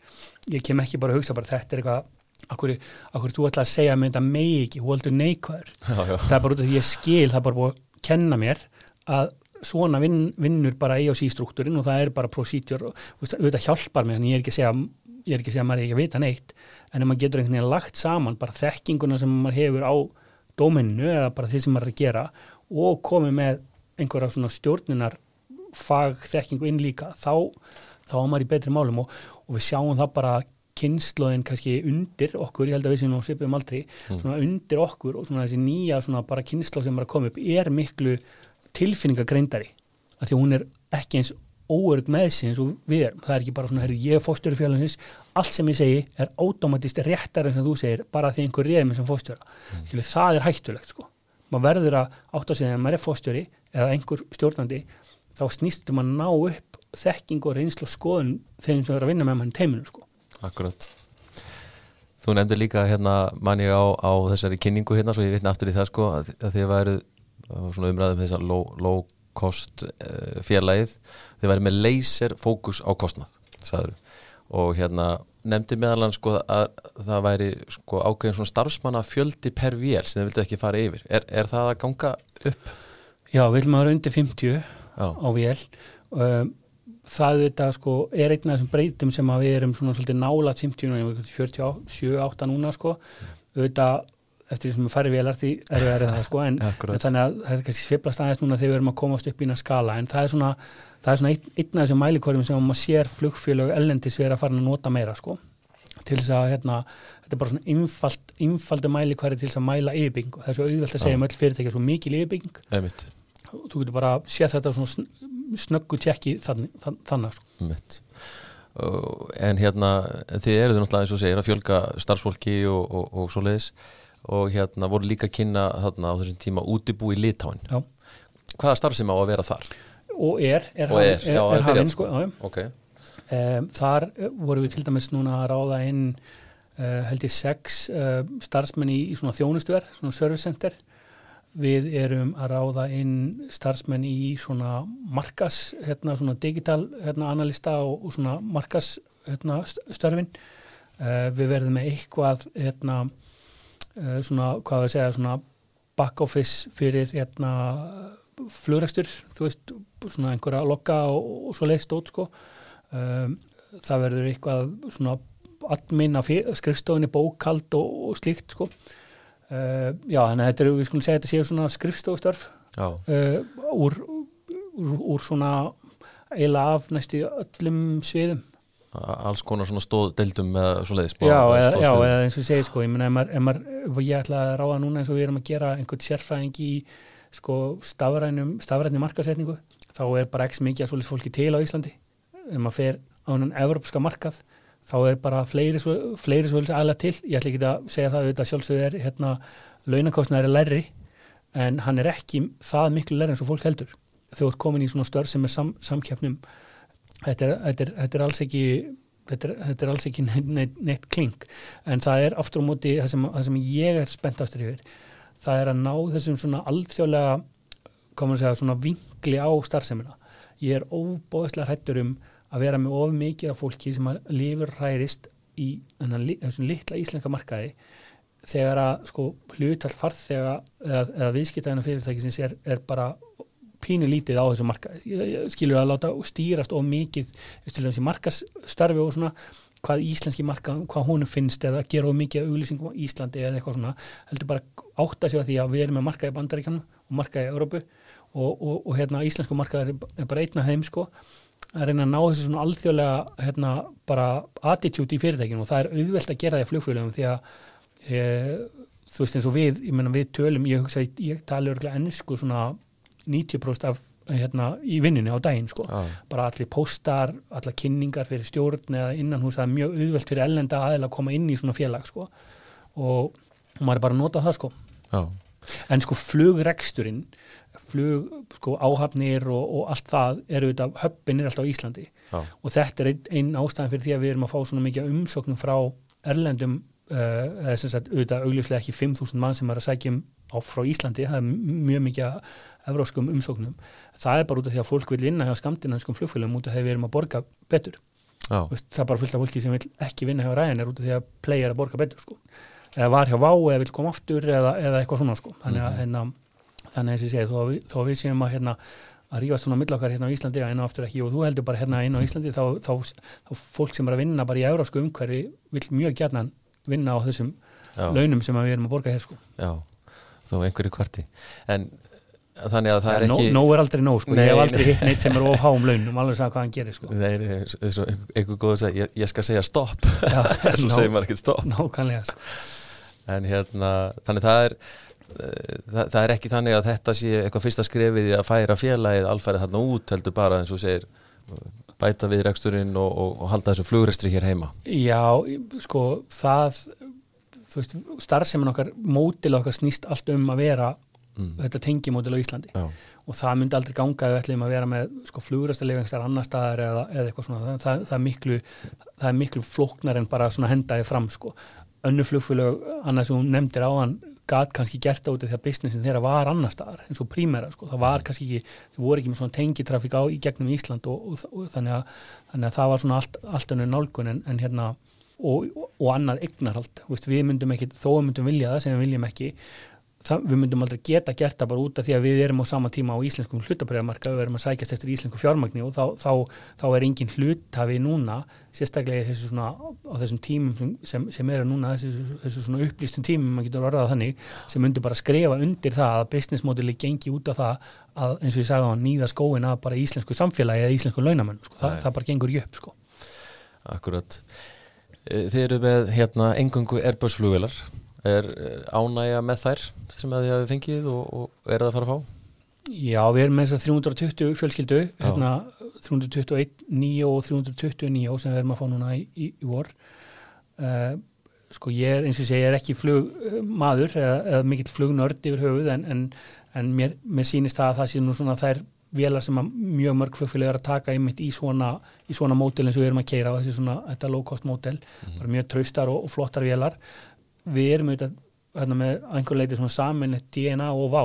S2: ég kem ekki bara að hugsa bara þetta er eitthvað akkur, akkur þú ætla að segja með þetta megi ekki, voldur neikvæður. Það er bara út af því ég skil, það er bara búið að kenna mér að svona vin, vinnur bara í og sístruktúrin og það er bara prosídjór auðvitað hjálpar mér, en ég er ekki að segja ég er ekki að segja að maður er ekki að vita neitt. En ef maður getur einhvern veginn lagt saman bara þekkinguna sem maður hefur á dóminu eða bara því sem maður er að gera og komið með einhverja svona stjórnunar fagþekkingu inn líka þá, þá á maður í betri málum og, og við sjáum það bara kynnslóðin kannski undir okkur, ég held að við séum nú svipum aldrei, mm. svona undir okkur og svona þessi nýja svona bara kynnslóð sem er að koma upp er miklu tilfinningagreindari af því að hún er ekki eins óörg með sig eins og við erum, það er ekki bara svona herru ég er fóstjóri félagsins, allt sem ég segi er automatist réttar en sem þú segir bara því einhver reyðum sem fóstjóra mm. Það er hættulegt sko maður verður að átta sig að maður er fóstjóri eða einhver stjórnandi þá snýstum að ná upp þekking og reynslu og skoðun þegar sem verður að vinna með mann teiminu sko.
S1: Akkurat Þú nefndir líka hérna manni á, á þessari kynningu hérna svo ég vitna aftur í það sko að, að þið væru svona umræðum þessar low, low cost uh, fjarlægið þið væri með laser fókus á kostnað sagður. og hérna nefndi meðalann sko að það væri sko ákveðin svona starfsmanna fjöldi per vél sem þið vildi ekki fara yfir er, er það að ganga upp?
S2: Já, vil maður undir 50 Já. á vél. Um, það þetta sko er einn af þessum breytum sem að við erum svona svolítið nála 50, 47-8 núna sko. Auðvitað eftir því sem við færi velar því er við erið það sko en, en þannig að er kannski sviplast aðeins núna þegar við erum að komast upp í næst skala. En það er svona, það er svona einn, einn af þessum mælikvarjum sem maður sér flugfélög ellendis við erum að fara að nota meira sko. Til þess að hérna, þetta er bara svona einfald, einfaldu mælikvarji til þess að mæla yfirbygging og það er svo auðvelt að segja um öll fyrirtækja svo mikil yfirbygging þú getur bara séð þetta svona snöggu tjekki þannig, þannig sko.
S1: En hérna þið eruðu náttúrulega eins og segir að fjölga starfsfólki og, og, og svo leiðis og hérna voru líka að kynna þarna á þessum tíma útibú í Litáin Já. hvaða starf sem á að vera þar?
S2: Og er, er, hafinn sko, okay. um, þar voru við til dæmis núna að ráða inn uh, held ég sex uh, starfsmenn í, í svona þjónustuver, svona service center við erum að ráða inn starfsmenn í svona markas, hérna svona digital hérna, analista og, og svona markas hérna, störfin. Uh, við verðum með eitthvað hérna uh, svona, hvað við segja, svona back office fyrir hérna flugrækstur, þú veist svona einhverja lokka og, og svo leiðst út sko. Um, það verður eitthvað svona admin af skrifstofinni bókald og, og slíkt sko uh, já, þannig að þetta er, við skulum segja þetta séu svona skrifstofstörf uh, úr, úr, úr svona eila af næstu öllum sviðum.
S1: Alls konar svona stóðdeldum með svo leiðis
S2: já, eða, já, eða eins og segir sko ég, mena, ef maður, ef maður, ég ætla að ráða núna eins og við erum að gera einhvern sérfræðing í sko stafrænum stafrænum markasetningu, þá er bara ekki mikið að svolítið fólki til á Íslandi. Ef maður fer á einhvern evropska markað þá er bara fleiri, fleiri svolítið aðlega til, ég ætla ekki að segja það auðvitað sjálfsögur er hérna launakostnæri lærri, en hann er ekki það miklu lærri eins og fólk heldur. Þú ert komin í svona störf sem er sam, samkjöfnum þetta er, þetta er, þetta er alls ekki þetta er, þetta er alls ekki neitt, neitt, neitt kling en það er aftur á móti það sem, það sem ég er spennt aftur yfir. Það er að ná þessum svona alþjóðlega komur að segja svona vingli á starfseminna ég er óbóðslega hrættur um að vera með of mikið af fólki sem að lifur hærist í þessum litla íslenska markaði þegar að sko hlutal farþega eða, eða viðskiptæðina fyrirtæki sem sér er bara pínu lítið á þessu marka skilur að láta stýrast og mikið markastarfi og svona hvað íslenski marka, hvað hún finnst eða gera of mikið auglýsingum á Íslandi eða eitthvað svona, heldur bara átta sig á því að við erum með marka í bandaríkjanum og marka í Európu og, og, og hérna íslensku marka er, er bara einna heim sko að reyna að ná þessu svona alþjóðlega hérna bara attitút í fyrirtækinu og það er auðvelt að gera það í flugfélagum því að e, þú veist eins og við, ég menna við tölum, ég hugsa, ég, ég tala örglega ennsku svona 90% af hérna í vinninu á daginn sko ah. bara allir postar, allar kynningar fyrir stjórn eða innan það er mjög auðvelt fyrir ellenda aðeins að koma inn í svona félag sko og maður er bara að nota það sko ah. en sko flugreksturinn flug, sko áhafnir og, og allt það eru auðvitað, höppin er alltaf á Íslandi ah. og þetta er einn ein ástæðan fyrir því að við erum að fá svona mikið umsóknum frá erlendum uh, eða sem sagt auðvitað augljóslega ekki 5.000 mann sem er að sækjum á frá Íslandi, það er mjög mikið evróskum umsóknum það er bara út af því að fólk vil vinna hjá skamdinanskum flugfélagum út af því að við erum að borga betur Vist, það er bara fullt af fólki sem vil ekki vinna hjá ræðin er út af því að play er að borga betur sko. eða var hjá vá eða vil koma aftur eða, eða eitthvað svona sko. þannig að mm -hmm. Þannig að ég segi þó að þó að við séum að hérna, að rífast svona millokkar hérna á Íslandi að einu aftur ekki og þú heldur bara hérna einu á Íslandi þá, þá, þá, þá fólk sem er að vinna bara í eurósku umhverfi vil mjög gætna vinna á þessum Já. launum sem við erum að borga hér sko.
S1: Já, þó einhverju kvarti. En þannig að það er ekki
S2: Nó er aldrei nóg sko, nei, ég hef aldrei hitt neitt sem er of háum launum, alveg að sagja hvað hann gerir sko.
S1: Nei, einhver góður segi ég, ég skal segja stopp, þess að segja maður ekki stopp.
S2: Nákvæmlega sko.
S1: En hérna, þannig það er það, það er ekki þannig að þetta sé eitthvað fyrsta skrefið í að færa félagið alfærið þarna út, heldur bara eins og segir bæta við reksturinn og, og, og halda þessu flugrestri hér heima
S2: Já, sko, það þú veist, starfsemin okkar mótil okkar snýst allt um að vera mm. þetta tengimódil á Íslandi Já. og það myndi aldrei ganga ef við ætlum að vera með sko flugræstilega einhverjar annar staðar eða, eða eitthvað svona, það, það, það, er miklu, það er miklu flóknar en bara svona hendaði fram sko, önnu flugfélög annars sem hún nefndir á hann gæt kannski gert á þetta að businessin þeirra var annar staðar eins og prímera sko, það var kannski ekki þau voru ekki með svona tengitrafík á í gegnum Ísland og, og, og þannig, að, þannig að það var svona allt, allt önnu nálgun en, en hérna og, og annað eignarhald, við myndum ekki þó myndum vilja það sem við viljum ekki það, við myndum aldrei geta gert það bara út af því að við erum á sama tíma á íslenskum hlutabriðamarka, við erum að sækjast eftir íslensku fjármagni og þá, þá, þá er engin hlutafi núna, sérstaklega þessu svona, á þessum tímum sem, sem eru núna, þessu, þessu svona upplýstum tímum, maður getur orðað þannig, sem myndur bara skrifa undir það að business modeli gengi út af það að eins og ég sagði á að nýða skóin að bara íslensku samfélagi eða íslensku launamenn, sko. Þa, það bara gengur jöpp, sko.
S1: Akkurat. Þið eru með hérna engungu Airbus-flugvelar er ánægja með þær sem að þið hafi fengið og, og er það að fara að fá?
S2: Já, við erum með þess að 320 fjölskyldu, hérna 321 nýjó og 320 nýjó sem við erum að fá núna í, í, í vor uh, sko ég er eins og segja, ég er ekki flugmaður eða, eða mikill flugnörd yfir höfuð en, en, en mér, mér sýnist það að það sé nú svona þær velar sem mjög mörg flugfélag er að taka einmitt í svona, í svona mótel eins og við erum að keira á þessi svona, þetta low cost mótel, mm -hmm. bara mjög traustar og, og flottar velar við erum auðvitað með einhver leiti samin DNA og vá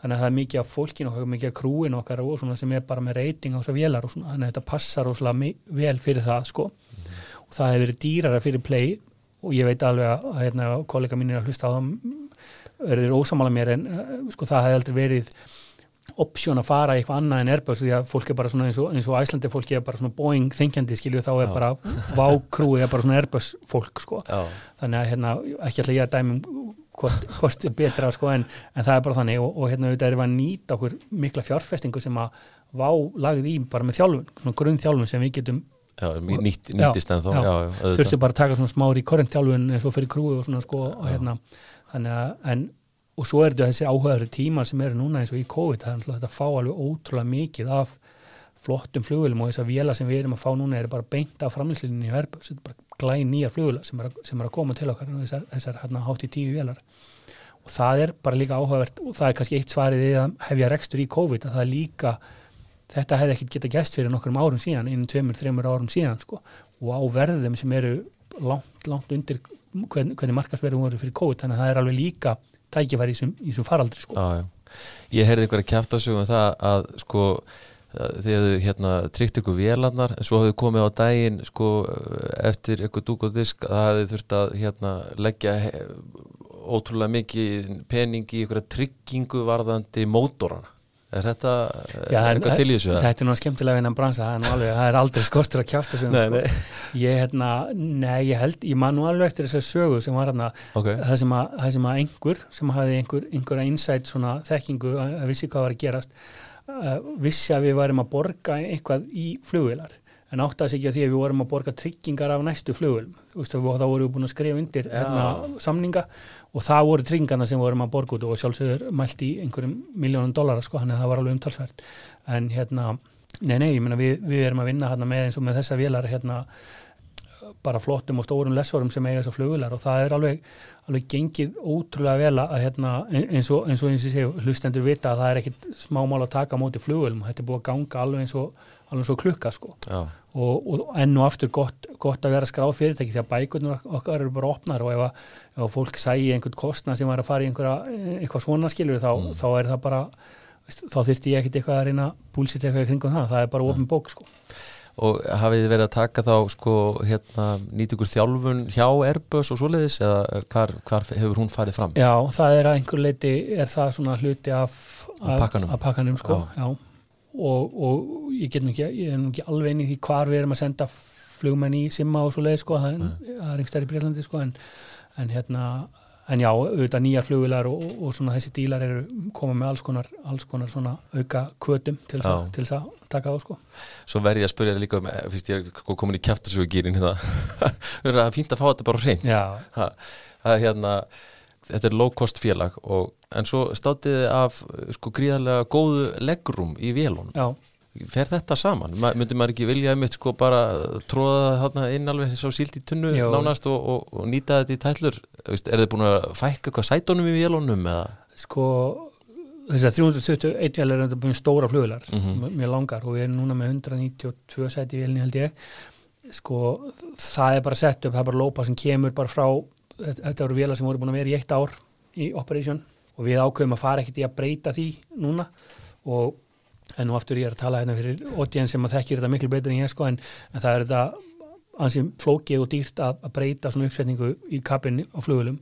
S2: þannig að það er mikið af fólkin okkar, mikið af krúin okkar og svona sem er bara með reyting á þessar vélar og svona, þannig að þetta passar óslega vel fyrir það sko. Mm -hmm. og það hefur verið dýrara fyrir play. Og ég veit alveg að hérna, kollega mín er að hlusta á það verður ósamála mér en uh, sko það hefði aldrei verið option að fara eitthvað annað en Airbus því að fólk er bara svona eins og, eins og Æslandi fólk er bara svona Boeing þengjandi skilju þá er Já. bara vákrúið er bara svona Airbus fólk sko Já. þannig að hérna ekki alltaf ég að dæmum hvort, hvort er betra sko en, en það er bara þannig og, og hérna auðvitað er að nýta okkur mikla fjárfestingu sem að vá lagið í bara með þjálfun, svona grunn þjálfun sem við getum
S1: Já, nýtt, nýttist en þá
S2: þurftu bara að taka svona smári korrent þjálfun eins og fyrir krúi og svona sko og hérna þannig að en og svo er þetta þessi áhugaður tímar sem eru núna eins og í COVID, það er alltaf að fá alveg ótrúlega mikið af flottum flugulum og þess að vila sem við erum að fá núna er bara beint af framlýslinni í verbu, þetta er bara glæn nýjar flugula sem sem er að koma til okkar þessar, þessar hérna hátt í tíu velar og það er bara líka áhugavert og það er kannski eitt svarið við að hefja rekstur í COVID að það er líka, þetta hefði ekkert geta gæst fyrir nokkrum árum síðan, innen tveimur, þreimur árum síðan sko. Og á verðum sem eru langt, langt undir hvern, hvernig markasverðum voru fyrir COVID, þannig að það er alveg líka tækifæri í þessum faraldri sko.
S1: Já, já. Ég heyrði einhverja kæft á sig um það að sko þið hefðu hérna tryggt ykkur vélarnar en svo hefðu komið á daginn sko eftir ykkur dúk og disk að það hefðu þurft að hérna leggja ótrúlega mikið pening í ykkur tryggingu varðandi mótorana Er þetta
S2: Já, eitthvað til í þessu? Þetta er náttúrulega skemmtilega vinnan bransa, það er, alveg, það er aldrei skortur að kjáta þessu. Nei, sko. nei. Ég, hérna, nei, ég held, ég man nú alveg eftir þessu sögu sem var hérna, okay. það, sem að, það sem að einhver, sem hafði einhver, einhverja insight svona þekkingu að vissi hvað var að gerast, vissi að við varum að borga eitthvað í flugvilar en ekki að því að við vorum að borga tryggingar af næstu flugulum, þá vorum við búin að skrifa undir hérna, samninga og það voru tryggingarna sem vorum að borga út og sjálfsögur mælt í einhverjum miljónum dólara sko, þannig að það var alveg umtalsvært en hérna, nei nei, ég menna við, við erum að vinna hérna með eins og með þessa vélar hérna bara flottum og stórum lesorum sem eiga þessar flugular og það er alveg, alveg gengið ótrúlega vel að hérna, eins og eins og eins og hlustendur vita að það er ekkit smámál að taka á móti flugulum, þetta er búið að ganga alveg eins og, alveg og klukka sko. Og, og enn og aftur gott, gott að vera skráð fyrirtæki því að bækurnar okkar eru bara opnar og ef, að, ef fólk sæi einhvern kostna sem var að fara í einhverja eitthvað svona skilur þá, mm. þá er það bara þá þurfti ég ekkert eitthvað að reyna búlsitt eitthvað kringum það, það er bara ofin bók sko.
S1: Og hafið þið verið að taka þá sko hérna nýtugur þjálfun hjá Airbus og svoleiðis eða hvar, hvar hefur hún farið fram?
S2: Já, það er að einhver leiti er það svona hluti af, af pakkanum, af pakkanum sko, já, já og, og ég get nú ekki, ég er nú ekki alveg inn í því hvar við erum að senda flugmenn í Simma og svo leið sko, það, er einhver stær í Breitlandi sko en, en hérna, en já, auðvitað nýjar flugvilar og, og svona þessi dílar eru koma með alls konar, alls konar svona auka kvötum til þess að taka á sko.
S1: Svo verði ég að spyrja líka um, eh, fyrst ég er sko komin í kæftarsugugýrin hérna, það er fínt að fá þetta bara reynd, það er hérna þetta er low cost félag og, en svo státiði af sko gríðarlega góðu leggrum í vélunum Já. fer þetta saman? Ma, myndir maður ekki vilja eitt sko bara tróða þarna inn alveg svo sílt í tunnu Já. nánast og, og, og nýta þetta í tællur er þið búin að fækka hvað sætonum í vélunum eða?
S2: Sko þess að 321 vél er búin stóra fluglar mm -hmm. mjög langar og við erum núna með 192 sæti í vélni held ég sko það er bara sett upp, það er bara lópa sem kemur bara frá þetta voru vila sem voru búin að vera í eitt ár í Operation og við ákveðum að fara ekkert í að breyta því núna. Og en nú aftur ég er að tala hérna fyrir ótíðan sem að þekkir þetta miklu betur en ég sko en, en það er þetta ansið flókið og dýrt að, að breyta svona uppsetningu í kapinni á flugulum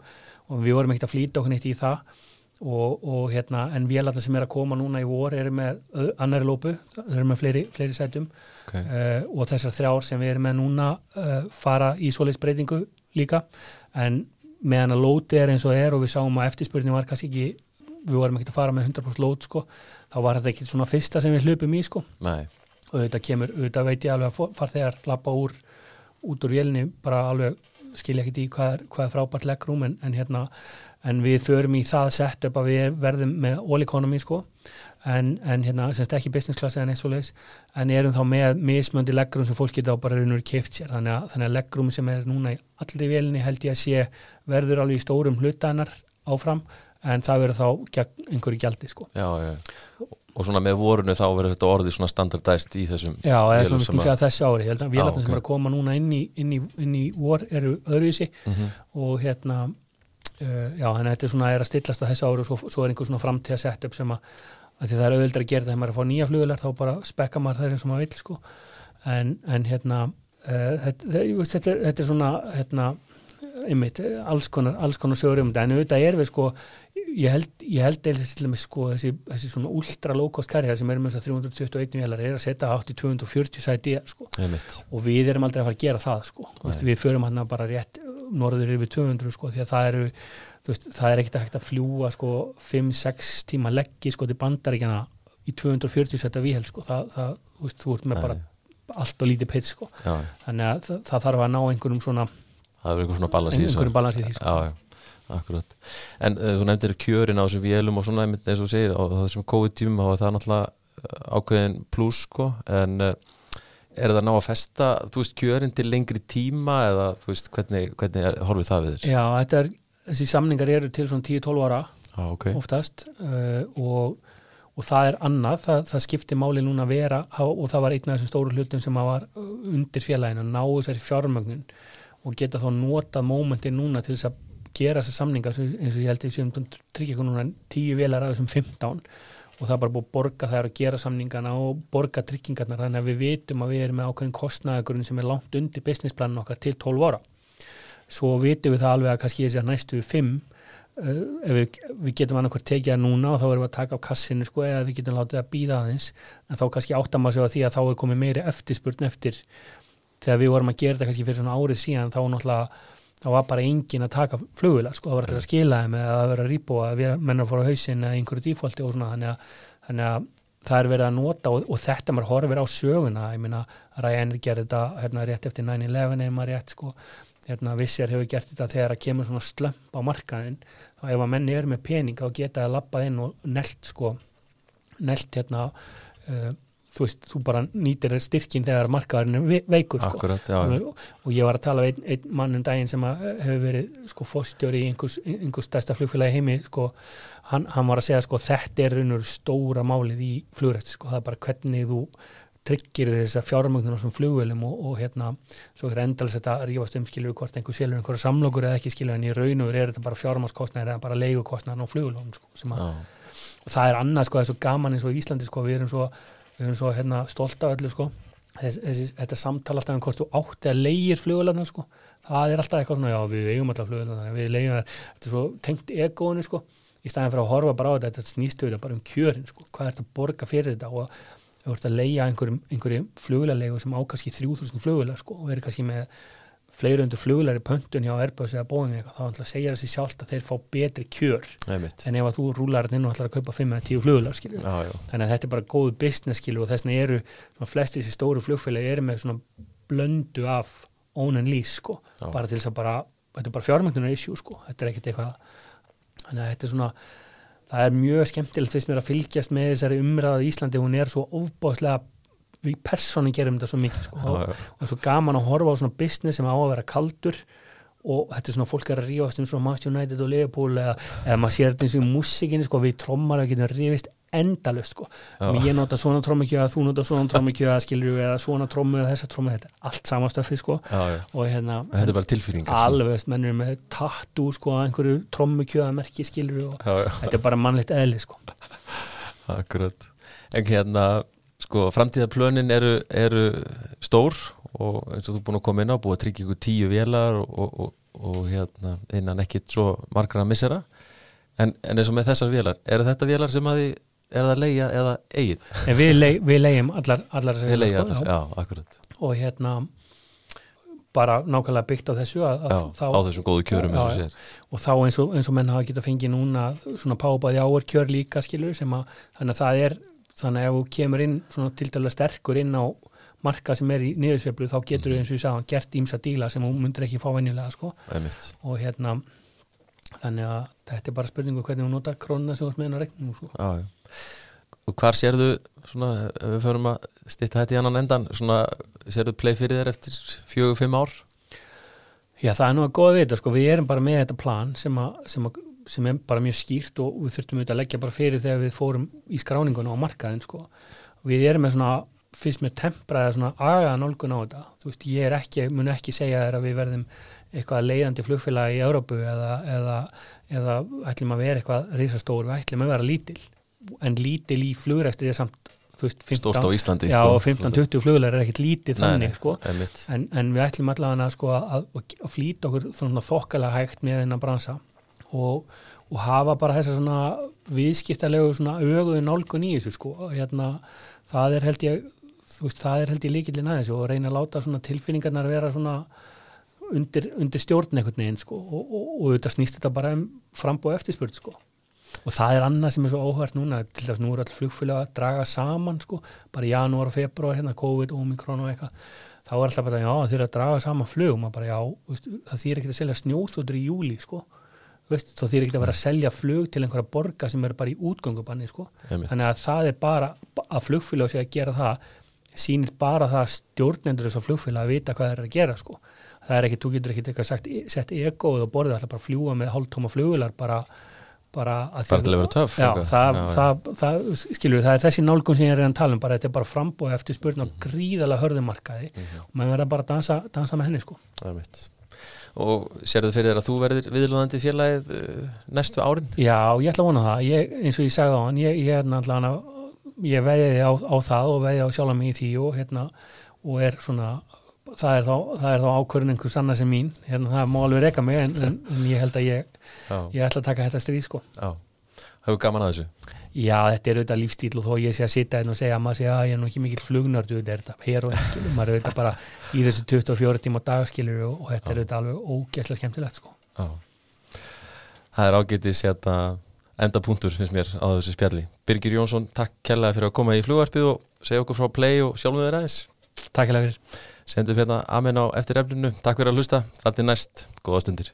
S2: og við vorum ekkert að flýta okkur neitt í það. Og, og hérna, en vélarnar sem er að koma núna í vor eru með annari lópu, eru með fleiri, fleiri sætum.
S1: Okay.
S2: uh, og þessar þrjár sem við erum með núna uh, fara í svoleiðs breytingu líka. En meðan að lóti er eins og er og við sáum að eftirspurning var kannski ekki við varum ekki að fara með 100% lót sko, þá var þetta ekki svona fyrsta sem við hlupum í sko.
S1: Nei,
S2: og þetta kemur, þetta veit ég alveg að farþegar lappa úr út úr vélni bara alveg skilja ekkit í hvað er, hvað er frábært leggrúm en, en hérna en við förum í það sett upp að við verðum með all economy sko en, en hérna semst ekki business class eða neitt svo leiðis en erum þá með mismöndi leggrum sem fólk geta á bara raunur keift sér. Þannig að, þannig að leggrum sem er núna í allri vélni held ég að sé verður alveg í stórum hlutanar áfram en það verður þá gegn einhverju gjaldi sko.
S1: Já, já og svona með vorunu þá verður þetta orðið svona standardæst í þessum
S2: Já, eða svona við skulum
S1: að-
S2: segja þessi ári, ég held að vélarnar
S1: ok.
S2: sem er að koma núna inn í, inn í, inn í vor eru öðruvísi.
S1: Mhm.
S2: og hérna uh, já, þannig að þetta er svona er að stillast að þessi ári og svo, svo er einhver svona framtíða setup sem að, að því það er auðvitað að gera það þegar maður er að fá nýja flugular þá bara spekka maður það eins og maður vill sko. En, en hérna uh, þetta, þetta, er, svona hérna einmitt, alls konar, konar um þetta. En auðvitað er við sko ég held, ég held eða til dæmis sko þessi, þessi svona ultra low cost karriær sem er með þess að 321 vélar er að setja átt í 240 sæti sko. Og við erum aldrei að fara að gera það sko. Við förum hann bara rétt norður yfir 200 sko, því að það eru veist, það er ekkert að hægt að fljúa sko, 5-6 tíma leggji sko, til bandaríkjana í 240 setja víhel sko. það, það, þú veist, þú ert með
S1: Nei.
S2: bara allt og lítið peitt sko.
S1: Já,
S2: þannig að það, það þarf að ná einhverjum svona
S1: það er einhver svona balans í þessu
S2: einhverjum balans í því sko.
S1: Já, já, akkurat En uh, þú nefndir kjörin á þessum vélum og svona eins og segir, á þessum COVID-tímum þá er það náttúrulega uh, ákveðin pluss sko, en uh, er það ná að festa, þú veist, kjörin til lengri tíma eða þú veist, hvernig, hvernig er, horfið það við þér?
S2: Já, þetta er, þessi samningar eru til svona 10-12 ára
S1: Já, ok,
S2: oftast uh, og, og það er annað, það, það skiptir máli núna að vera og það var einn af þessum stóru hlutum sem að var undir félaginu að ná þessari fjármögnun og geta þá notað mómenti núna til þess að gera þessar samninga eins og ég held ég sem tryggja ykkur núna tíu vélar af þessum 15 og það er bara búið að borga þær að gera samningana og borga tryggingarnar. Þannig að við vitum að við erum með ákveðin kostnaðagurinn sem er langt undir businessplanin okkar til 12 ára. Svo vitum við það alveg að kannski þessi að næstu 5 uh, við, við getum annarkvært tekið það núna og þá erum við að taka á kassinu sko eða við getum látið að býða aðeins. En þá kannski áttam að segja því að þá er komið meiri eftirspurn eftir. Þegar við vorum að gera þetta kannski fyrir svona árið síðan þá náttúrulega þá var bara engin að taka flugvilar sko, það var alltaf að skila þeim eða að vera að rýpa og að vera- menn að fóra á hausinn eða einhverju dífólti og svona þannig að, þannig að það er verið að nota og, og þetta maður horfir á söguna ég meina Ryanair gerði þetta hérna, rétt eftir 9-11 eða maður rétt sko hérna, Vissjar hefur gert þetta þegar að kemur svona slömp á markaðin þá ef að menni eru með pening þá geta að lappað inn og nelt sko nelt hérna uh, þú veist, þú bara nýtir styrkin þegar markaðurinn ve- veikur sko.
S1: Akkurat, já, já.
S2: og, og ég var að tala við einn, einn mann um daginn sem að hefur verið sko fórstjóri í einhvers, einhvers stærsta flugfélagi heimi sko, hann, hann var að segja sko þetta er raunur stóra málið í flugrætti sko, það er bara hvernig þú tryggir þess að fjármögnun á svona flugvélum og, og hérna, svo er endalins þetta rífast um skilur hvort einhver selur einhverja samlokur eða ekki skilur en í raunur er þetta bara fjármáskostnaðir eða bara leigukostnaðir á flugvélum sko, sem að og það er annað sko, það er svo gaman eins og Íslandi sko, við erum svo, við erum svo hérna, stolt af öllu sko. Þess, þessi, þetta samtal alltaf um hvort þú átti að leigir flugulana sko, það er alltaf eitthvað svona já við eigum alltaf flugulana, við leigjum það þetta er svo tengt egóinu sko. Í staðin fyrir að horfa bara á þetta, þetta þetta bara um kjörin sko, hvað er þetta að borga fyrir þetta? Og ert að leigja einhverjum, einhverjum flugularlegu sem ákast í 3000 flugular sko og verið kannski með fleiri undir flugular í pöntun hjá Airbus eða Boeing eitthvað, þá ætla að segja þessi sjálft að þeir fá betri kjör
S1: Einmitt.
S2: en ef að þú rúlar inn og ætlar að kaupa 5 eða 10 flugular skilur
S1: já, já,
S2: þannig að þetta er bara góð business skilur og þess vegna eru flestir þessi stóru flugfélagi eru með svona blöndu af own and lease sko bara til þess að bara, þetta er bara fjármögnunar issue sko, þetta er ekkert eitthvað þannig að þetta er svona það er mjög skemmtilegt fyrst mér að fylgjast með þessari umræða í Íslandi, hún er svo ofbáðslega við persónu gerum þetta svo mikið sko, og, og það er svo gaman að horfa á svona business sem á að vera kaldur og þetta er svona fólk er að rífast um svona Manchester United og Liverpool eða, eða maður sér þetta eins og í músikinni sko, við trommar að getum rífist endalust sko. Ég nota svona trommikjöða, þú nota svona trommikjöða skilur við eða svona trommu eða þessa trommu þetta er allt sama stöfið sko
S1: já, já.
S2: og hérna
S1: þetta er bara tilfýringar
S2: alveg, veist, menn eru með tattoo sko, einhverju trommukjöða merki skilur við og
S1: já.
S2: þetta er bara mannlegt eðli sko
S1: Akkurat. En hérna, sko, framtíðaplönin eru, eru stór og eins og þú er búin að koma inn á, búið að tryggja ykkur tíu vélar og, og, og, og hérna, innan ekkit svo margra missera. En, en eins og með þessar vélar, eru þetta vélar sem að þið er það leia eða eigið?
S2: En við, leig, við leigjum allar, allar
S1: Við leia
S2: sko,
S1: allar,
S2: já.
S1: já, akkurat
S2: og hérna bara nákvæmlega byggt á þessu að, að
S1: Já,
S2: þá,
S1: á þessum góðu kjörum
S2: Já, já. og þá eins og, eins og menn hafa geta fengið núna svona pábæði áver kjör líka skilur sem að þannig að það er þannig að ef þú kemur inn svona tildalega sterkur inn á marka sem er í niðursveiflu þá getur þú eins og ég sagði gert ímsa díla sem þú myndir ekki fá venjulega sko
S1: Einmitt.
S2: og hérna þannig að þetta er bara spurningu hvernig þú nota krónuna sem þú ert með hennar reiknum sko.
S1: Já, já. Og hvar sérðu svona, ef við förum að stýtta þetta í annan endan svona, sérðu play fyrir þér eftir fjögur, fimm ár?
S2: Já, það er nú að góða við þetta, sko, við erum bara með þetta plan sem, að, sem, að, sem er bara mjög skýrt og við þurftum auðvitað að leggja bara fyrir þegar við fórum í skráningun á markaðin, sko. Við erum með svona, fyrst með tempraða svona agaða nálgun á þetta. Þú veist, ég er ekki, mun ekki segja þér að við verðum eitthvað leiðandi flugfélag í Európu eða, eða, eða ætlum að vera eitthvað risastór, við ætlum að vera lítil. En lítil í flugræstri er samt, veist, 15,
S1: Stórt á Íslandi,
S2: Já,
S1: sko.
S2: og 15-20 fluglar er ekkit lítið þannig, sko en, en við ætlum allavega sko, að, að, flýta okkur þokkalega hægt með þennan bransa og, og hafa bara þessa svona viðskiptalegu svona öguðu nálgun í þessu sko. Hérna það er held ég veist það er held ég líkillin að þessu og reyna að láta svona tilfinningarnar vera svona undir, undir stjórn einhvern veginn sko. Og, og, og þetta snýst þetta bara um frambúð eftirspurð sko. Og það er annað sem er svo óhært núna til þess að nú er all flugfélag að draga saman sko, bara janúar og februar hérna COVID, Omikron og eitthvað. Þá er alltaf bara, já, þeir eru að draga saman flug og maður bara, já, það þýr ekki að selja snjóþóttur í júli, sko veist, þá þýr ekki að vera að selja flug til einhverja borga sem eru bara í útgöngubanni, sko þannig að það er bara, að flugfélag sé að gera það, sýnir bara það að stjórnendur þess að flugfélag að vita hvað þeir eru að gera, sko það er ekki, þú getur ekki eitthvað sagt, sett egoð og borðið alltaf bara fljúa með hálftóma flugular bara bara, að
S1: Bara að töff,
S2: já, það,
S1: Já,
S2: það, það, skilur, það er þessi nálgun sem ég er að tala um, bara þetta er bara frambóð eftir spurn á
S1: Mhm.
S2: gríðalega hörðumarkaði og maður verða bara að dansa, dansa með henni sko.
S1: Einmitt. Og sérðu fyrir þér að þú verðir viðlóðandi félagið uh, næstu árin?
S2: Já, ég ætla að vona það, ég, eins og ég sagði á hann ég, ég, er náttúrulega, ég veðiði á, á það og veðiði á sjálfa mig í því og, hérna, og er svona það er þá, það er þá ákvörðin einhvers annars en mín hérna, það má alveg reka mig en, en, en ég held að ég,
S1: Já.
S2: ég ætla að taka þetta stríð sko.
S1: Já. Hefur gaman að þessu?
S2: Já, þetta er auðvitað lífstíl og þó ég sé að sitja hérna og segja að maður sé að ég er nú ekki mikill flugnördu þetta er þetta hér og þetta skilur, maður er auðvitað bara í þessu 24 tíma á dag skilur og, og þetta er auðvitað alveg ógæslega skemmtilegt sko.
S1: Það er ágætið seta enda punktur finnst mér á þessu spjalli. Birgir Jónsson, takk kærlega fyrir að koma í flugvarpið og segja okkur frá play og sjálfum þeir aðeins.
S2: Takk hérlega fyrir
S1: Sendum hérna amen á eftir efninu. Takk fyrir að hlusta. Þar til næst. Góða stundir.